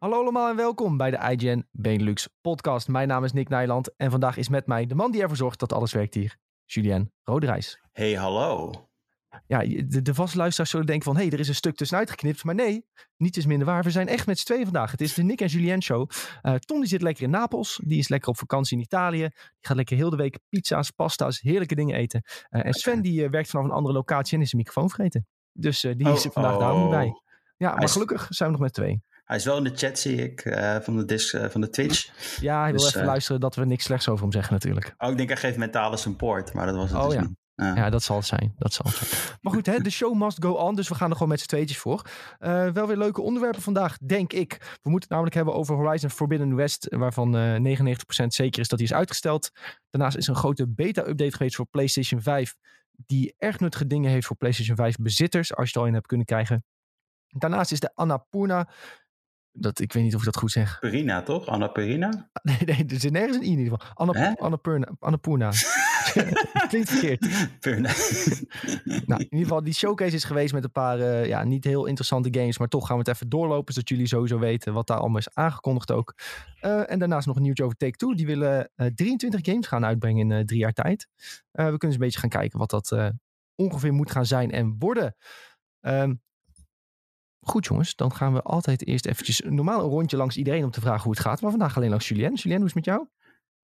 Hallo allemaal en welkom bij de IGN Benelux podcast. Mijn naam is Nick Nijland en vandaag is met mij de man die ervoor zorgt dat alles werkt hier, Julien Roderijs. Hey, hallo. Ja, de, de vaste luisteraars zullen denken van, hé, hey, er is een stuk tussenuit geknipt. Maar nee, niet is minder waar. We zijn echt met z'n tweeën vandaag. Het is de Nick en Julien show. Uh, Tom die zit lekker in Napels. Die is lekker op vakantie in Italië. Die gaat lekker heel de week pizza's, pasta's, heerlijke dingen eten. Uh, en Sven die uh, werkt vanaf een andere locatie en is zijn microfoon vergeten. Dus die oh, is er vandaag oh. daarom niet bij. Ja, maar gelukkig zijn we nog met twee. Hij is wel in de chat, zie ik, uh, van, de disc, uh, van de Twitch. Ja, hij wil dus, even uh, luisteren dat we niks slechts over hem zeggen natuurlijk. Oh, ik denk hij geeft mentale support, maar dat was het oh, dus ja. niet. Ja. ja. dat zal het zijn. Dat zal het zijn. Maar goed, hè, de show must go on. Dus we gaan er gewoon met z'n tweetjes voor. Uh, wel weer leuke onderwerpen vandaag, denk ik. We moeten het namelijk hebben over Horizon Forbidden West. Waarvan uh, 99% zeker is dat hij is uitgesteld. Daarnaast is er een grote beta-update geweest voor PlayStation 5. Die erg nuttige dingen heeft voor PlayStation 5 bezitters. Als je het al in hebt kunnen krijgen. Daarnaast is de Annapurna dat, ik weet niet of ik dat goed zeg. Perina, toch? Anna Perina? Nee, nee, er zit nergens een i in ieder geval. Anna, Annapurna. Annapurna. Klinkt verkeerd. Purna. nou, in ieder geval, die showcase is geweest met een paar uh, ja, niet heel interessante games. Maar toch gaan we het even doorlopen, zodat jullie sowieso weten wat daar allemaal is aangekondigd ook. Uh, en daarnaast nog een nieuwtje over Take-Two. Die willen uh, 23 games gaan uitbrengen in drie jaar tijd. we kunnen eens een beetje gaan kijken wat dat ongeveer moet gaan zijn en worden. Um, Goed jongens, dan gaan we altijd eerst eventjes normaal een rondje langs iedereen om te vragen hoe het gaat. Maar vandaag alleen langs Julien. Julien, hoe is het met jou?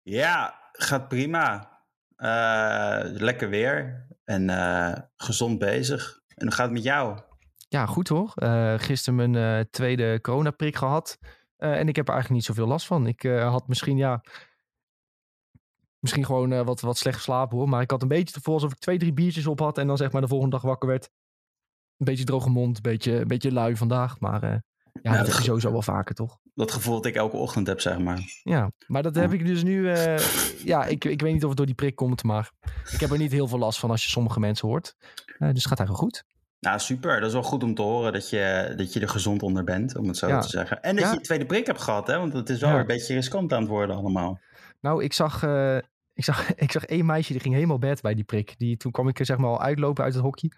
Ja, gaat prima. Uh, lekker weer en uh, gezond bezig. En hoe gaat het met jou? Ja, goed hoor. Uh, gisteren mijn tweede coronaprik gehad. en ik heb er eigenlijk niet zoveel last van. Ik had misschien, ja... Misschien gewoon wat, wat slecht geslapen hoor. Maar ik had een beetje te alsof ik twee, drie biertjes op had. En dan zeg maar de volgende dag wakker werd. Een beetje droge mond, een beetje, een beetje lui vandaag. Maar uh, ja, ja, dat je sowieso wel vaker, toch? Dat gevoel dat ik elke ochtend heb, zeg maar. Ja, maar dat heb ik dus nu... Uh, ja, ik, ik weet niet of het door die prik komt, maar... Ik heb er niet heel veel last van als je sommige mensen hoort. Uh, dus gaat eigenlijk goed. Nou, super. Dat is wel goed om te horen dat je, dat je er gezond onder bent, om het zo ja. te zeggen. En dat ja. je je tweede prik hebt gehad, hè? Want het is wel een beetje riskant aan het worden allemaal. Nou, ik zag... ik zag, ik zag één meisje die ging helemaal bed bij die prik. Die, toen kwam ik er zeg maar al uitlopen uit het hockey.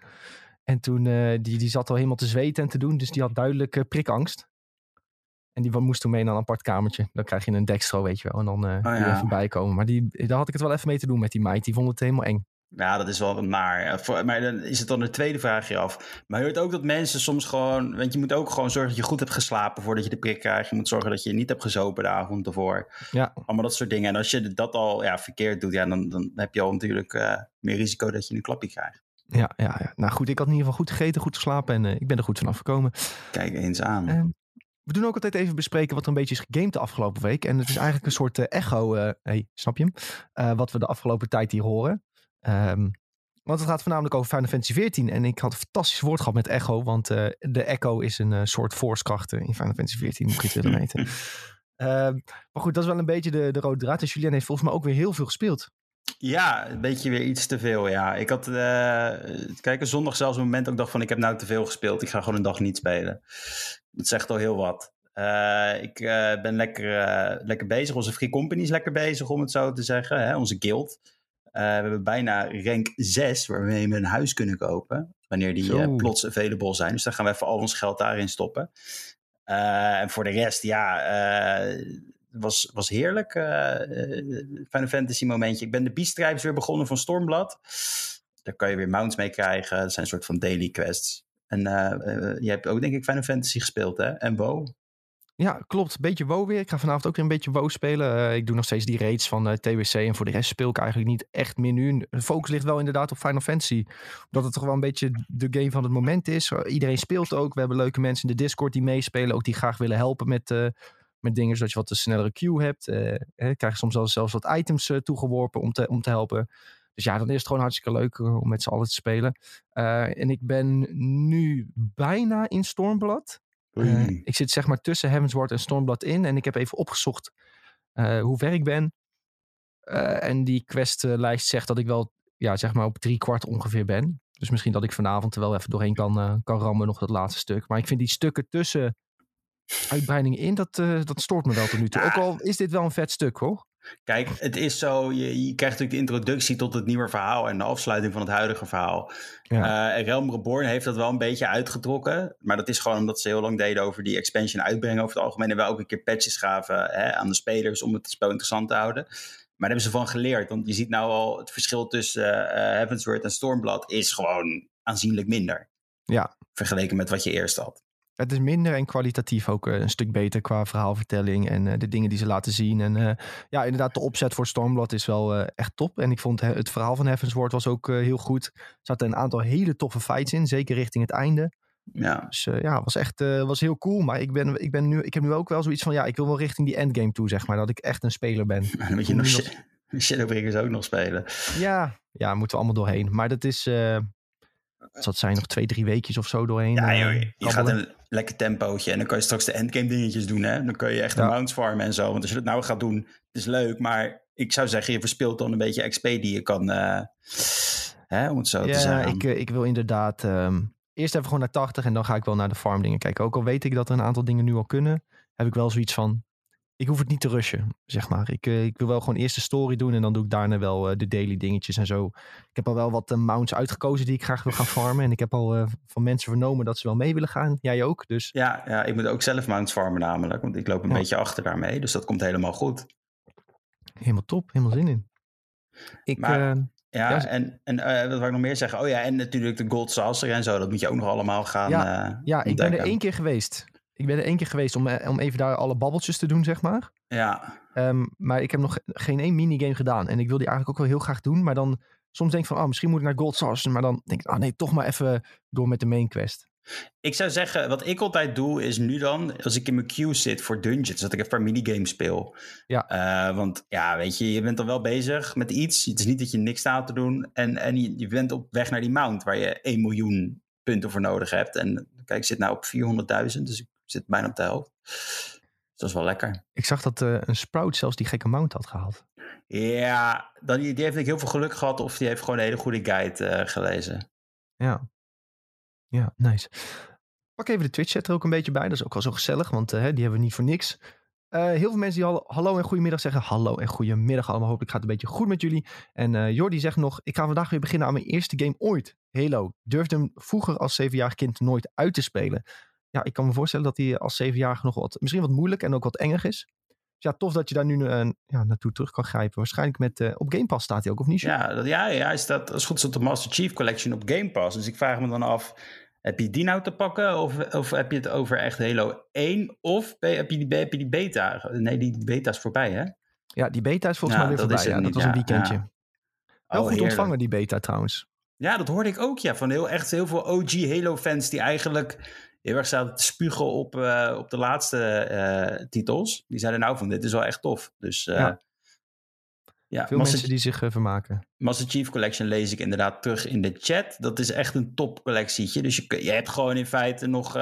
En toen, uh, die, die zat al helemaal te zweten en te doen. Dus die had duidelijk uh, prikangst. En die moest toen mee naar een apart kamertje. Dan krijg je een dekstro, weet je wel. En dan uh, oh, ja. even bijkomen. Maar die, daar had ik het wel even mee te doen met die meid. Die vond het helemaal eng. Ja, dat is wel naar. Maar dan is het dan een tweede vraagje af. Maar je hoort ook dat mensen soms gewoon... Want je moet ook gewoon zorgen dat je goed hebt geslapen voordat je de prik krijgt. Je moet zorgen dat je niet hebt gezopen de avond ervoor. Ja. Allemaal dat soort dingen. En als je dat al ja, verkeerd doet, ja, dan, dan heb je al natuurlijk uh, meer risico dat je een klapje krijgt. Ja, ja, ja, nou goed, ik had in ieder geval goed gegeten, goed geslapen en uh, ik ben er goed vanaf gekomen. Kijk eens aan. Uh, we doen ook altijd even bespreken wat er een beetje is gegamed de afgelopen week. En het is eigenlijk een soort uh, echo, hey, snap je hem? wat we de afgelopen tijd hier horen. Um, want het gaat voornamelijk over Final Fantasy XIV. En ik had een fantastisch woord gehad met echo. Want de echo is een soort force-kracht in Final Fantasy XIV, moet je het willen weten. Ehm, maar goed, dat is wel een beetje de, de rode draad. En Julien heeft volgens mij ook weer heel veel gespeeld. Ja, een beetje weer iets te veel, ja. Ik had, uh, kijk, een zondag zelfs een moment ook dacht van... ik heb nou te veel gespeeld, ik ga gewoon een dag niet spelen. Dat zegt al heel wat. Uh, ik uh, ben lekker, lekker bezig. Onze Free Company is lekker bezig, om het zo te zeggen. Hè? Onze guild. we hebben bijna rank 6, waarmee we een huis kunnen kopen. Wanneer die plots available zijn. Dus dan gaan we even al ons geld daarin stoppen. en voor de rest, ja was, was heerlijk. Uh, Final Fantasy momentje. Ik ben de Beastrijbs weer begonnen van Stormblad. Daar kan je weer mounts mee krijgen. Dat zijn een soort van daily quests. En uh, je hebt ook denk ik Final Fantasy gespeeld hè? En WoW. Ja, klopt. Beetje WoW weer. Ik ga vanavond ook weer een beetje WoW spelen. Ik doe nog steeds die raids van TWC. En voor de rest speel ik eigenlijk niet echt meer nu. De focus ligt wel inderdaad op Final Fantasy. Omdat het toch wel een beetje de game van het moment is. Iedereen speelt ook. We hebben leuke mensen in de Discord die meespelen. Ook die graag willen helpen met met dingen zodat je wat een snellere queue hebt. Hè, krijg je soms zelfs, zelfs wat items uh, toegeworpen om te, om te helpen. Dus ja, dan is het gewoon hartstikke leuk uh, om met z'n allen te spelen. en ik ben nu bijna in Stormblood. ik zit zeg maar tussen Heavensward en Stormblood in. En ik heb even opgezocht hoe ver ik ben. en die questlijst zegt dat ik wel ja, zeg maar op drie kwart ongeveer ben. Dus misschien dat ik vanavond er wel even doorheen kan, kan rammen, nog dat laatste stuk. Maar ik vind die stukken tussen uitbreidingen in, dat, uh, dat stoort me wel tot nu toe. Ja. Ook al is dit wel een vet stuk, hoor. Kijk, het is zo, je, je, krijgt natuurlijk de introductie tot het nieuwe verhaal en de afsluiting van het huidige verhaal. Ja. Uh, Realm Reborn heeft dat wel een beetje uitgetrokken, maar dat is gewoon omdat ze heel lang deden over die expansion uitbrengen over het algemeen en wel ook een keer patches gaven hè, aan de spelers om het spel interessant te houden. Maar daar hebben ze van geleerd, want je ziet nou al het verschil tussen uh, Heavensward en Stormblood is gewoon aanzienlijk minder. Ja. Vergeleken met wat je eerst had. Het is minder en kwalitatief ook een stuk beter qua verhaalvertelling en uh, de dingen die ze laten zien. En uh, ja, inderdaad, de opzet voor Stormblood is wel uh, echt top. En ik vond het verhaal van Heavensward was ook heel goed. Er zaten een aantal hele toffe fights in, zeker richting het einde. Ja. Dus ja, was echt was heel cool. Maar ik, ben, ik, ben nu, ik heb nu ook wel zoiets van, ja, ik wil wel richting die endgame toe, zeg maar. Dat ik echt een speler ben. Dan moet je nog, nog... Shadowbringers ook nog spelen. Ja, ja, moeten we allemaal doorheen. Maar dat is, dat zijn nog twee, drie weekjes of zo doorheen. Ja, joh, je gaat lekker tempootje en dan kan je straks de endgame dingetjes doen. Hè? Dan kun je echt ja. de mounts farmen en zo. Want als je dat nou gaat doen, het is leuk. Maar ik zou zeggen, je verspeelt dan een beetje XP die je kan, uh, hè, om het zo ja, te zeggen. Ik, ik wil inderdaad um, eerst even gewoon naar 80 en dan ga ik wel naar de farm dingen kijken. Ook al weet ik dat er een aantal dingen nu al kunnen, heb ik wel zoiets van, ik hoef het niet te rushen, zeg maar. Ik, uh, ik wil wel gewoon eerst de story doen en dan doe ik daarna wel uh, de daily dingetjes en zo. Ik heb al wel wat uh, mounts uitgekozen die ik graag wil gaan farmen. En ik heb al van mensen vernomen dat ze wel mee willen gaan. Jij ook, dus... Ja, ja ik moet ook zelf mounts farmen namelijk, want ik loop een ja. beetje achter daarmee. Dus dat komt helemaal goed. Helemaal top, helemaal zin in. Ik, maar, ja, ja, en, en wat wil ik nog meer zeggen? Oh ja, en natuurlijk de Gold Saucer en zo. Dat moet je ook nog allemaal gaan Ja, ja ik ben er één keer geweest. Ik ben er één keer geweest om, om even daar alle babbeltjes te doen, zeg maar. Ja. Um, maar ik heb nog geen één minigame gedaan. En ik wil die eigenlijk ook wel heel graag doen. Maar dan soms denk ik van, oh, misschien moet ik naar Gold Sauce. Maar dan denk ik, ah oh, nee, toch maar even door met de main quest. Ik zou zeggen, wat ik altijd doe, is nu dan, als ik in mijn queue zit voor dungeons, dat ik even een paar minigames speel. Ja. Uh, want ja, weet je, je bent dan wel bezig met iets. Het is niet dat je niks staat te doen. En, en je, je bent op weg naar die mount, waar je 1 miljoen punten voor nodig hebt. En kijk, ik zit nou op 400.000, dus ik zit bijna op de helft. Dus dat is wel lekker. Ik zag dat uh, een Sprout zelfs die gekke mount had gehaald. Ja, dan, die, die heeft ik heel veel geluk gehad of die heeft gewoon een hele goede guide uh, gelezen. Ja. Ja, nice. Pak even de Twitch chat er ook een beetje bij. Dat is ook wel zo gezellig, want uh, die hebben we niet voor niks. Uh, heel veel mensen die hallo, hallo en goedemiddag zeggen. Hallo en goedemiddag allemaal. Hopelijk gaat het een beetje goed met jullie. En uh, Jordi zegt nog, ik ga vandaag weer beginnen aan mijn eerste game ooit. Halo. Durfde hem vroeger als zevenjarig kind nooit uit te spelen ja, ik kan me voorstellen dat hij als zevenjarige nog wat, misschien wat moeilijk en ook wat enger is. Dus ja, tof dat je daar nu uh, ja, naartoe terug kan grijpen. Waarschijnlijk met, uh, op Game Pass staat hij ook, of niet? Ja, dat, ja, ja hij staat, als goed is de Master Chief Collection op Game Pass. Dus ik vraag me dan af, heb je die nou te pakken? Of, of heb je het over echt Halo 1? Of heb je die, heb je die beta? Nee, die beta is voorbij, hè? Ja, die beta is volgens ja, mij weer voorbij. Ja, dat was een weekendje. Wel oh, goed heerlijk. ontvangen, die beta trouwens. Ja, dat hoorde ik ook, ja. Van heel, echt heel veel OG Halo-fans die eigenlijk heel erg zaten te spugen op, uh, op de laatste uh, titels. Die zeiden nou van dit is wel echt tof. Dus uh, ja. ja. Veel mensen die zich vermaken. Master Chief Collection lees ik inderdaad terug in de chat. Dat is echt een top collectietje. Dus je, je hebt gewoon in feite nog...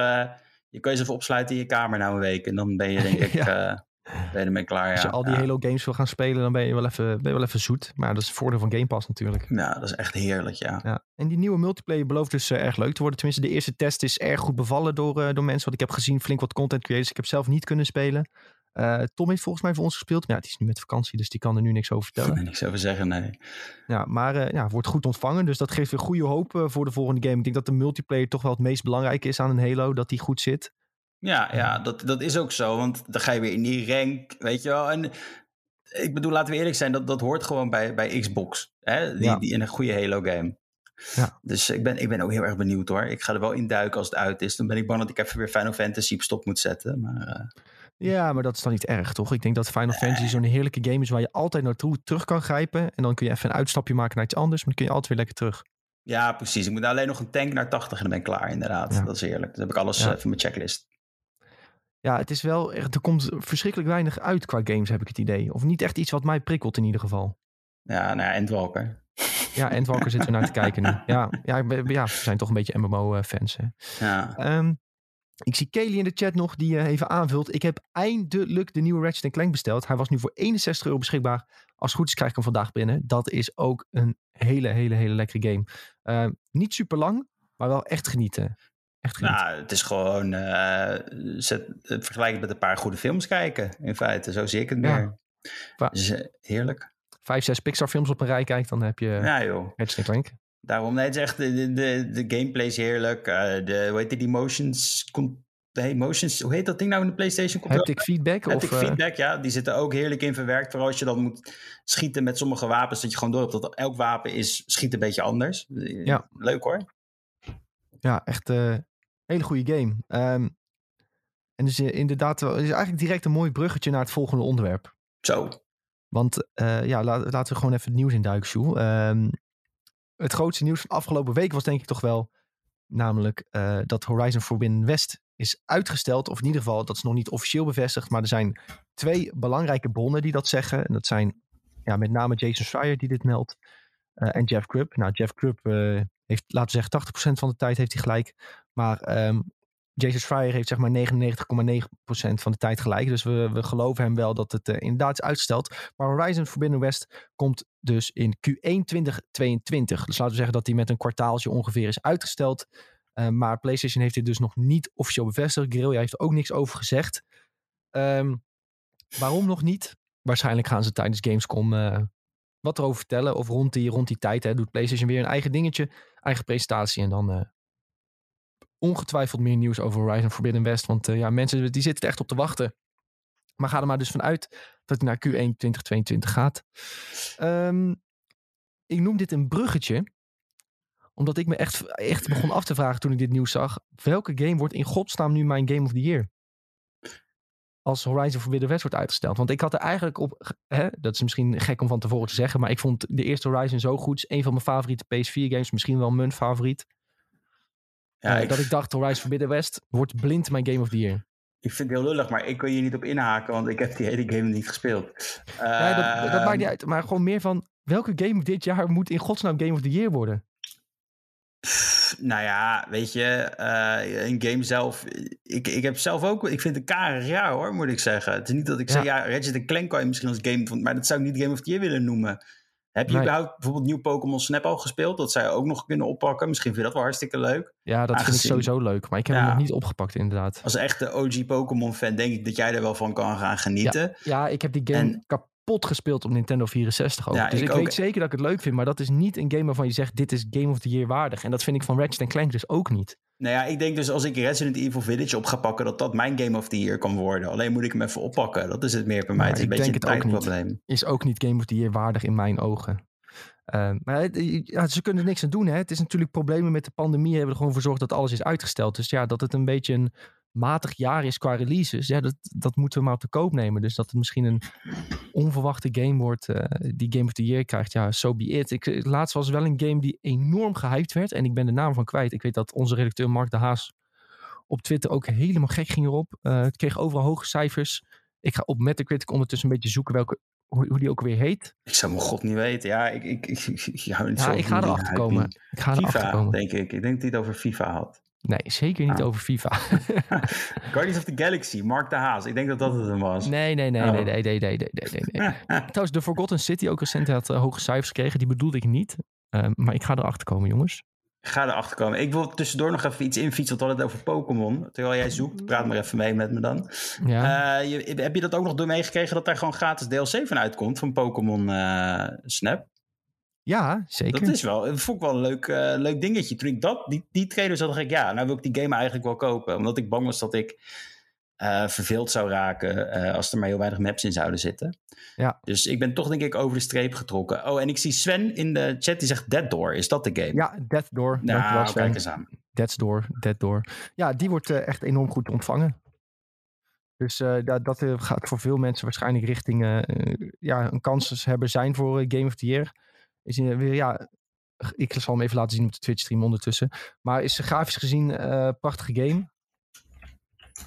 je kan je even opsluiten in je kamer na een week. En dan ben je denk ik... ja. Ben je ermee klaar, ja. Als je al die ja. Halo games wil gaan spelen, dan ben je wel even, ben je wel even zoet. Maar dat is het voordeel van Game Pass natuurlijk. Ja, dat is echt heerlijk, ja. ja. En die nieuwe multiplayer belooft dus uh, erg leuk te worden. Tenminste, de eerste test is erg goed bevallen door, uh, door mensen. Want ik heb gezien flink wat content creators. Ik heb zelf niet kunnen spelen. Uh, Tom heeft volgens mij voor ons gespeeld. Maar ja, die is nu met vakantie, dus die kan er nu niks over vertellen. Ik niks over zeggen, nee. Ja, maar ja, wordt goed ontvangen. Dus dat geeft weer goede hoop voor de volgende game. Ik denk dat de multiplayer toch wel het meest belangrijke is aan een Halo. Dat die goed zit. Ja, ja dat, dat is ook zo. Want dan ga je weer in die rank, weet je wel. En ik bedoel, laten we eerlijk zijn, dat, dat hoort gewoon bij, bij Xbox. Hè? Die, ja. die in een goede Halo-game. Ja. Dus ik ben, ik ben ook heel erg benieuwd hoor. Ik ga er wel in duiken als het uit is. Dan ben ik bang dat ik even weer Final Fantasy op stop moet zetten. Maar, uh... Ja, maar dat is dan niet erg, toch? Ik denk dat Final. Fantasy zo'n heerlijke game is waar je altijd naartoe terug kan grijpen. En dan kun je even een uitstapje maken naar iets anders, maar dan kun je altijd weer lekker terug. Ja, precies. Ik moet alleen nog een tank naar 80 en dan ben ik klaar, inderdaad. Ja. Dat is heerlijk. Dan heb ik alles ja. uh, van mijn checklist. Ja, het is wel, er komt verschrikkelijk weinig uit qua games, heb ik het idee. Of niet echt iets wat mij prikkelt in ieder geval. Ja, nou ja, Endwalker. Ja, Endwalker zitten we naar te kijken nu. Ja, ja, ja, we zijn toch een beetje MMO-fans. Ja. Um, ik zie Kelly in de chat nog, die uh, even aanvult. Ik heb eindelijk de nieuwe Ratchet Clank besteld. Hij was nu voor 61 euro beschikbaar. Als het goed is krijg ik hem vandaag binnen. Dat is ook een hele, hele, hele lekkere game. Uh, niet super lang, maar wel echt genieten. Echt nou, het is gewoon uh, zet, vergelijk met een paar goede films kijken, in feite. Zo zie ik het meer. Dus, heerlijk. Vijf, zes Pixar films op een rij kijkt, dan heb je ja, joh. Ratchet Clank. Daarom, nee, het is echt, de, de, de gameplay is heerlijk. Uh, de, hoe heet die, motions, de emotions, hoe heet dat ding nou in de PlayStation? Haptic feedback? Haptic of, feedback, ja. Die zitten ook heerlijk in verwerkt. Vooral als je dan moet schieten met sommige wapens, dat je gewoon door hebt dat elk wapen is, schiet een beetje anders. Ja. Leuk hoor. Ja, echt uh, hele goede game. Um, en dus inderdaad, is eigenlijk direct een mooi bruggetje naar het volgende onderwerp. Zo. Want uh, ja, laten we gewoon even het nieuws induiken, Sjoel. Um, het grootste nieuws van afgelopen week was denk ik toch wel namelijk uh, dat Horizon Forbidden West is uitgesteld. Of in ieder geval, dat is nog niet officieel bevestigd. Maar er zijn twee belangrijke bronnen die dat zeggen. En dat zijn ja, met name Jason Schreier die dit meldt. Uh, en Jeff Grubb. Nou, Jeff Grubb heeft, laten we zeggen, 80% van de tijd heeft hij gelijk. Maar um, Jason Schreier heeft zeg maar 99,9% van de tijd gelijk. Dus we, we geloven hem wel dat het uh, inderdaad is uitgesteld. Maar Horizon Forbidden West komt dus in Q1 2022. Dus laten we zeggen dat hij met een kwartaaltje ongeveer is uitgesteld. Uh, maar PlayStation heeft dit dus nog niet officieel bevestigd. Guerrilla heeft er ook niks over gezegd. Um, waarom nog niet? Waarschijnlijk gaan ze tijdens Gamescom uh, wat erover vertellen. Of rond die, rond die tijd hè, doet PlayStation weer een eigen dingetje. Eigen presentatie. En dan ongetwijfeld meer nieuws over Horizon Forbidden West. Want uh, ja, mensen die zitten er echt op te wachten. Maar ga er maar dus vanuit dat het naar Q1 2022 gaat. Um, ik noem dit een bruggetje. Omdat ik me echt, echt begon af te vragen toen ik dit nieuws zag. Welke game wordt in godsnaam nu mijn Game of the Year? Als Horizon Forbidden West wordt uitgesteld. Want ik had er eigenlijk op... Hè, dat is misschien gek om van tevoren te zeggen. Maar ik vond de eerste Horizon zo goed. Een van mijn favoriete PS4 games. Misschien wel mijn favoriet. Ja, uh, ik... Dat ik dacht, Horizon Forbidden West wordt blind mijn Game of the Year. Ik vind het heel lullig, maar ik kan hier niet op inhaken, want ik heb die hele game niet gespeeld. Uh, ja, dat, dat, maakt niet uit, maar gewoon meer van, welke game dit jaar moet in godsnaam Game of the Year worden? Pff, nou ja, weet je, uh, een game zelf, ik, ik heb zelf ook, ik vind het een karig jaar hoor, moet ik zeggen. Het is niet dat ik ja. zeg, ja, Ratchet Clank kan je misschien als game, maar dat zou ik niet Game of the Year willen noemen. Heb je nee. überhaupt bijvoorbeeld nieuw Pokémon Snap al gespeeld? Dat zij ook nog kunnen oppakken. Misschien vind je dat wel hartstikke leuk. Ja, dat Aangezien... vind ik sowieso leuk. Maar ik heb ja. hem nog niet opgepakt inderdaad. Als echte OG Pokémon fan denk ik dat jij er wel van kan gaan genieten. Ja, ja ik heb die game en... kapot gespeeld op Nintendo 64 ook. Ja, dus ik, ik weet zeker dat ik het leuk vind. Maar dat is niet een game waarvan je zegt dit is Game of the Year waardig. En dat vind ik van Ratchet Clank dus ook niet. Nou ja, ik denk dus als ik Resident Evil Village op ga pakken, dat dat mijn Game of the Year kan worden. Alleen moet ik hem even oppakken. Dat is het meer bij mij. het is een beetje een tijdprobleem. Is ook niet Game of the Year waardig in mijn ogen. Uh, maar ja, ze kunnen er niks aan doen. Hè? Het is natuurlijk problemen met de pandemie. Hebben er gewoon voor gezorgd dat alles is uitgesteld. Dus ja, dat het een beetje een matig jaar is qua releases. Ja, dat, dat moeten we maar op de koop nemen. Dus dat het misschien een onverwachte game wordt uh, die Game of the Year krijgt. Ja, so be it. Ik, laatst was wel een game die enorm gehyped werd. En ik ben de naam van kwijt. Ik weet dat onze redacteur Mark de Haas op Twitter ook helemaal gek ging erop. Het kreeg overal hoge cijfers. Ik ga op Metacritic ondertussen een beetje zoeken welke hoe, hoe die ook weer heet. Ik zou mijn god niet weten. Ja, ik, ik, ik, ja, zo ik ga erachter komen. Ik ga FIFA, komen. denk ik. Ik denk dat hij het over FIFA had. Nee, zeker niet ah. over FIFA. Guardians of the Galaxy, Mark de Haas. Ik denk dat dat het hem was. Nee, nee, nee, oh. nee, nee, nee, nee, nee, nee, nee. Trouwens, de Forgotten City ook recent had uh, hoge cijfers gekregen. Die bedoelde ik niet. Uh, maar ik ga erachter komen, jongens. Ga erachter komen. Ik wil tussendoor nog even iets infietsen. Want we hadden het over Pokémon. Terwijl jij zoekt, praat maar even mee met me dan. Ja. Uh, je, heb je dat ook nog door meegekregen dat daar gewoon gratis DLC van uitkomt? Van Pokémon uh, Snap? Ja, zeker. Dat is wel, dat vond ik wel een leuk, uh, leuk dingetje. Toen ik dat, die, die trailer zag, dacht ik, ja, nou wil ik die game eigenlijk wel kopen. Omdat ik bang was dat ik uh, verveeld zou raken uh, als er maar heel weinig maps in zouden zitten. Ja. Dus ik ben toch denk ik over de streep getrokken. Oh, en ik zie Sven in de chat die zegt Dead Door. Is dat de game? Ja, Dead Door. Nou, Sven. kijk eens aan. Dead's Door, Dead Door. Ja, die wordt uh, echt enorm goed ontvangen. Dus dat, dat gaat voor veel mensen waarschijnlijk richting ja, een kans hebben zijn voor Game of the Year. Is weer, ja, ik zal hem even laten zien op de Twitch stream ondertussen. Maar is grafisch gezien een prachtige game.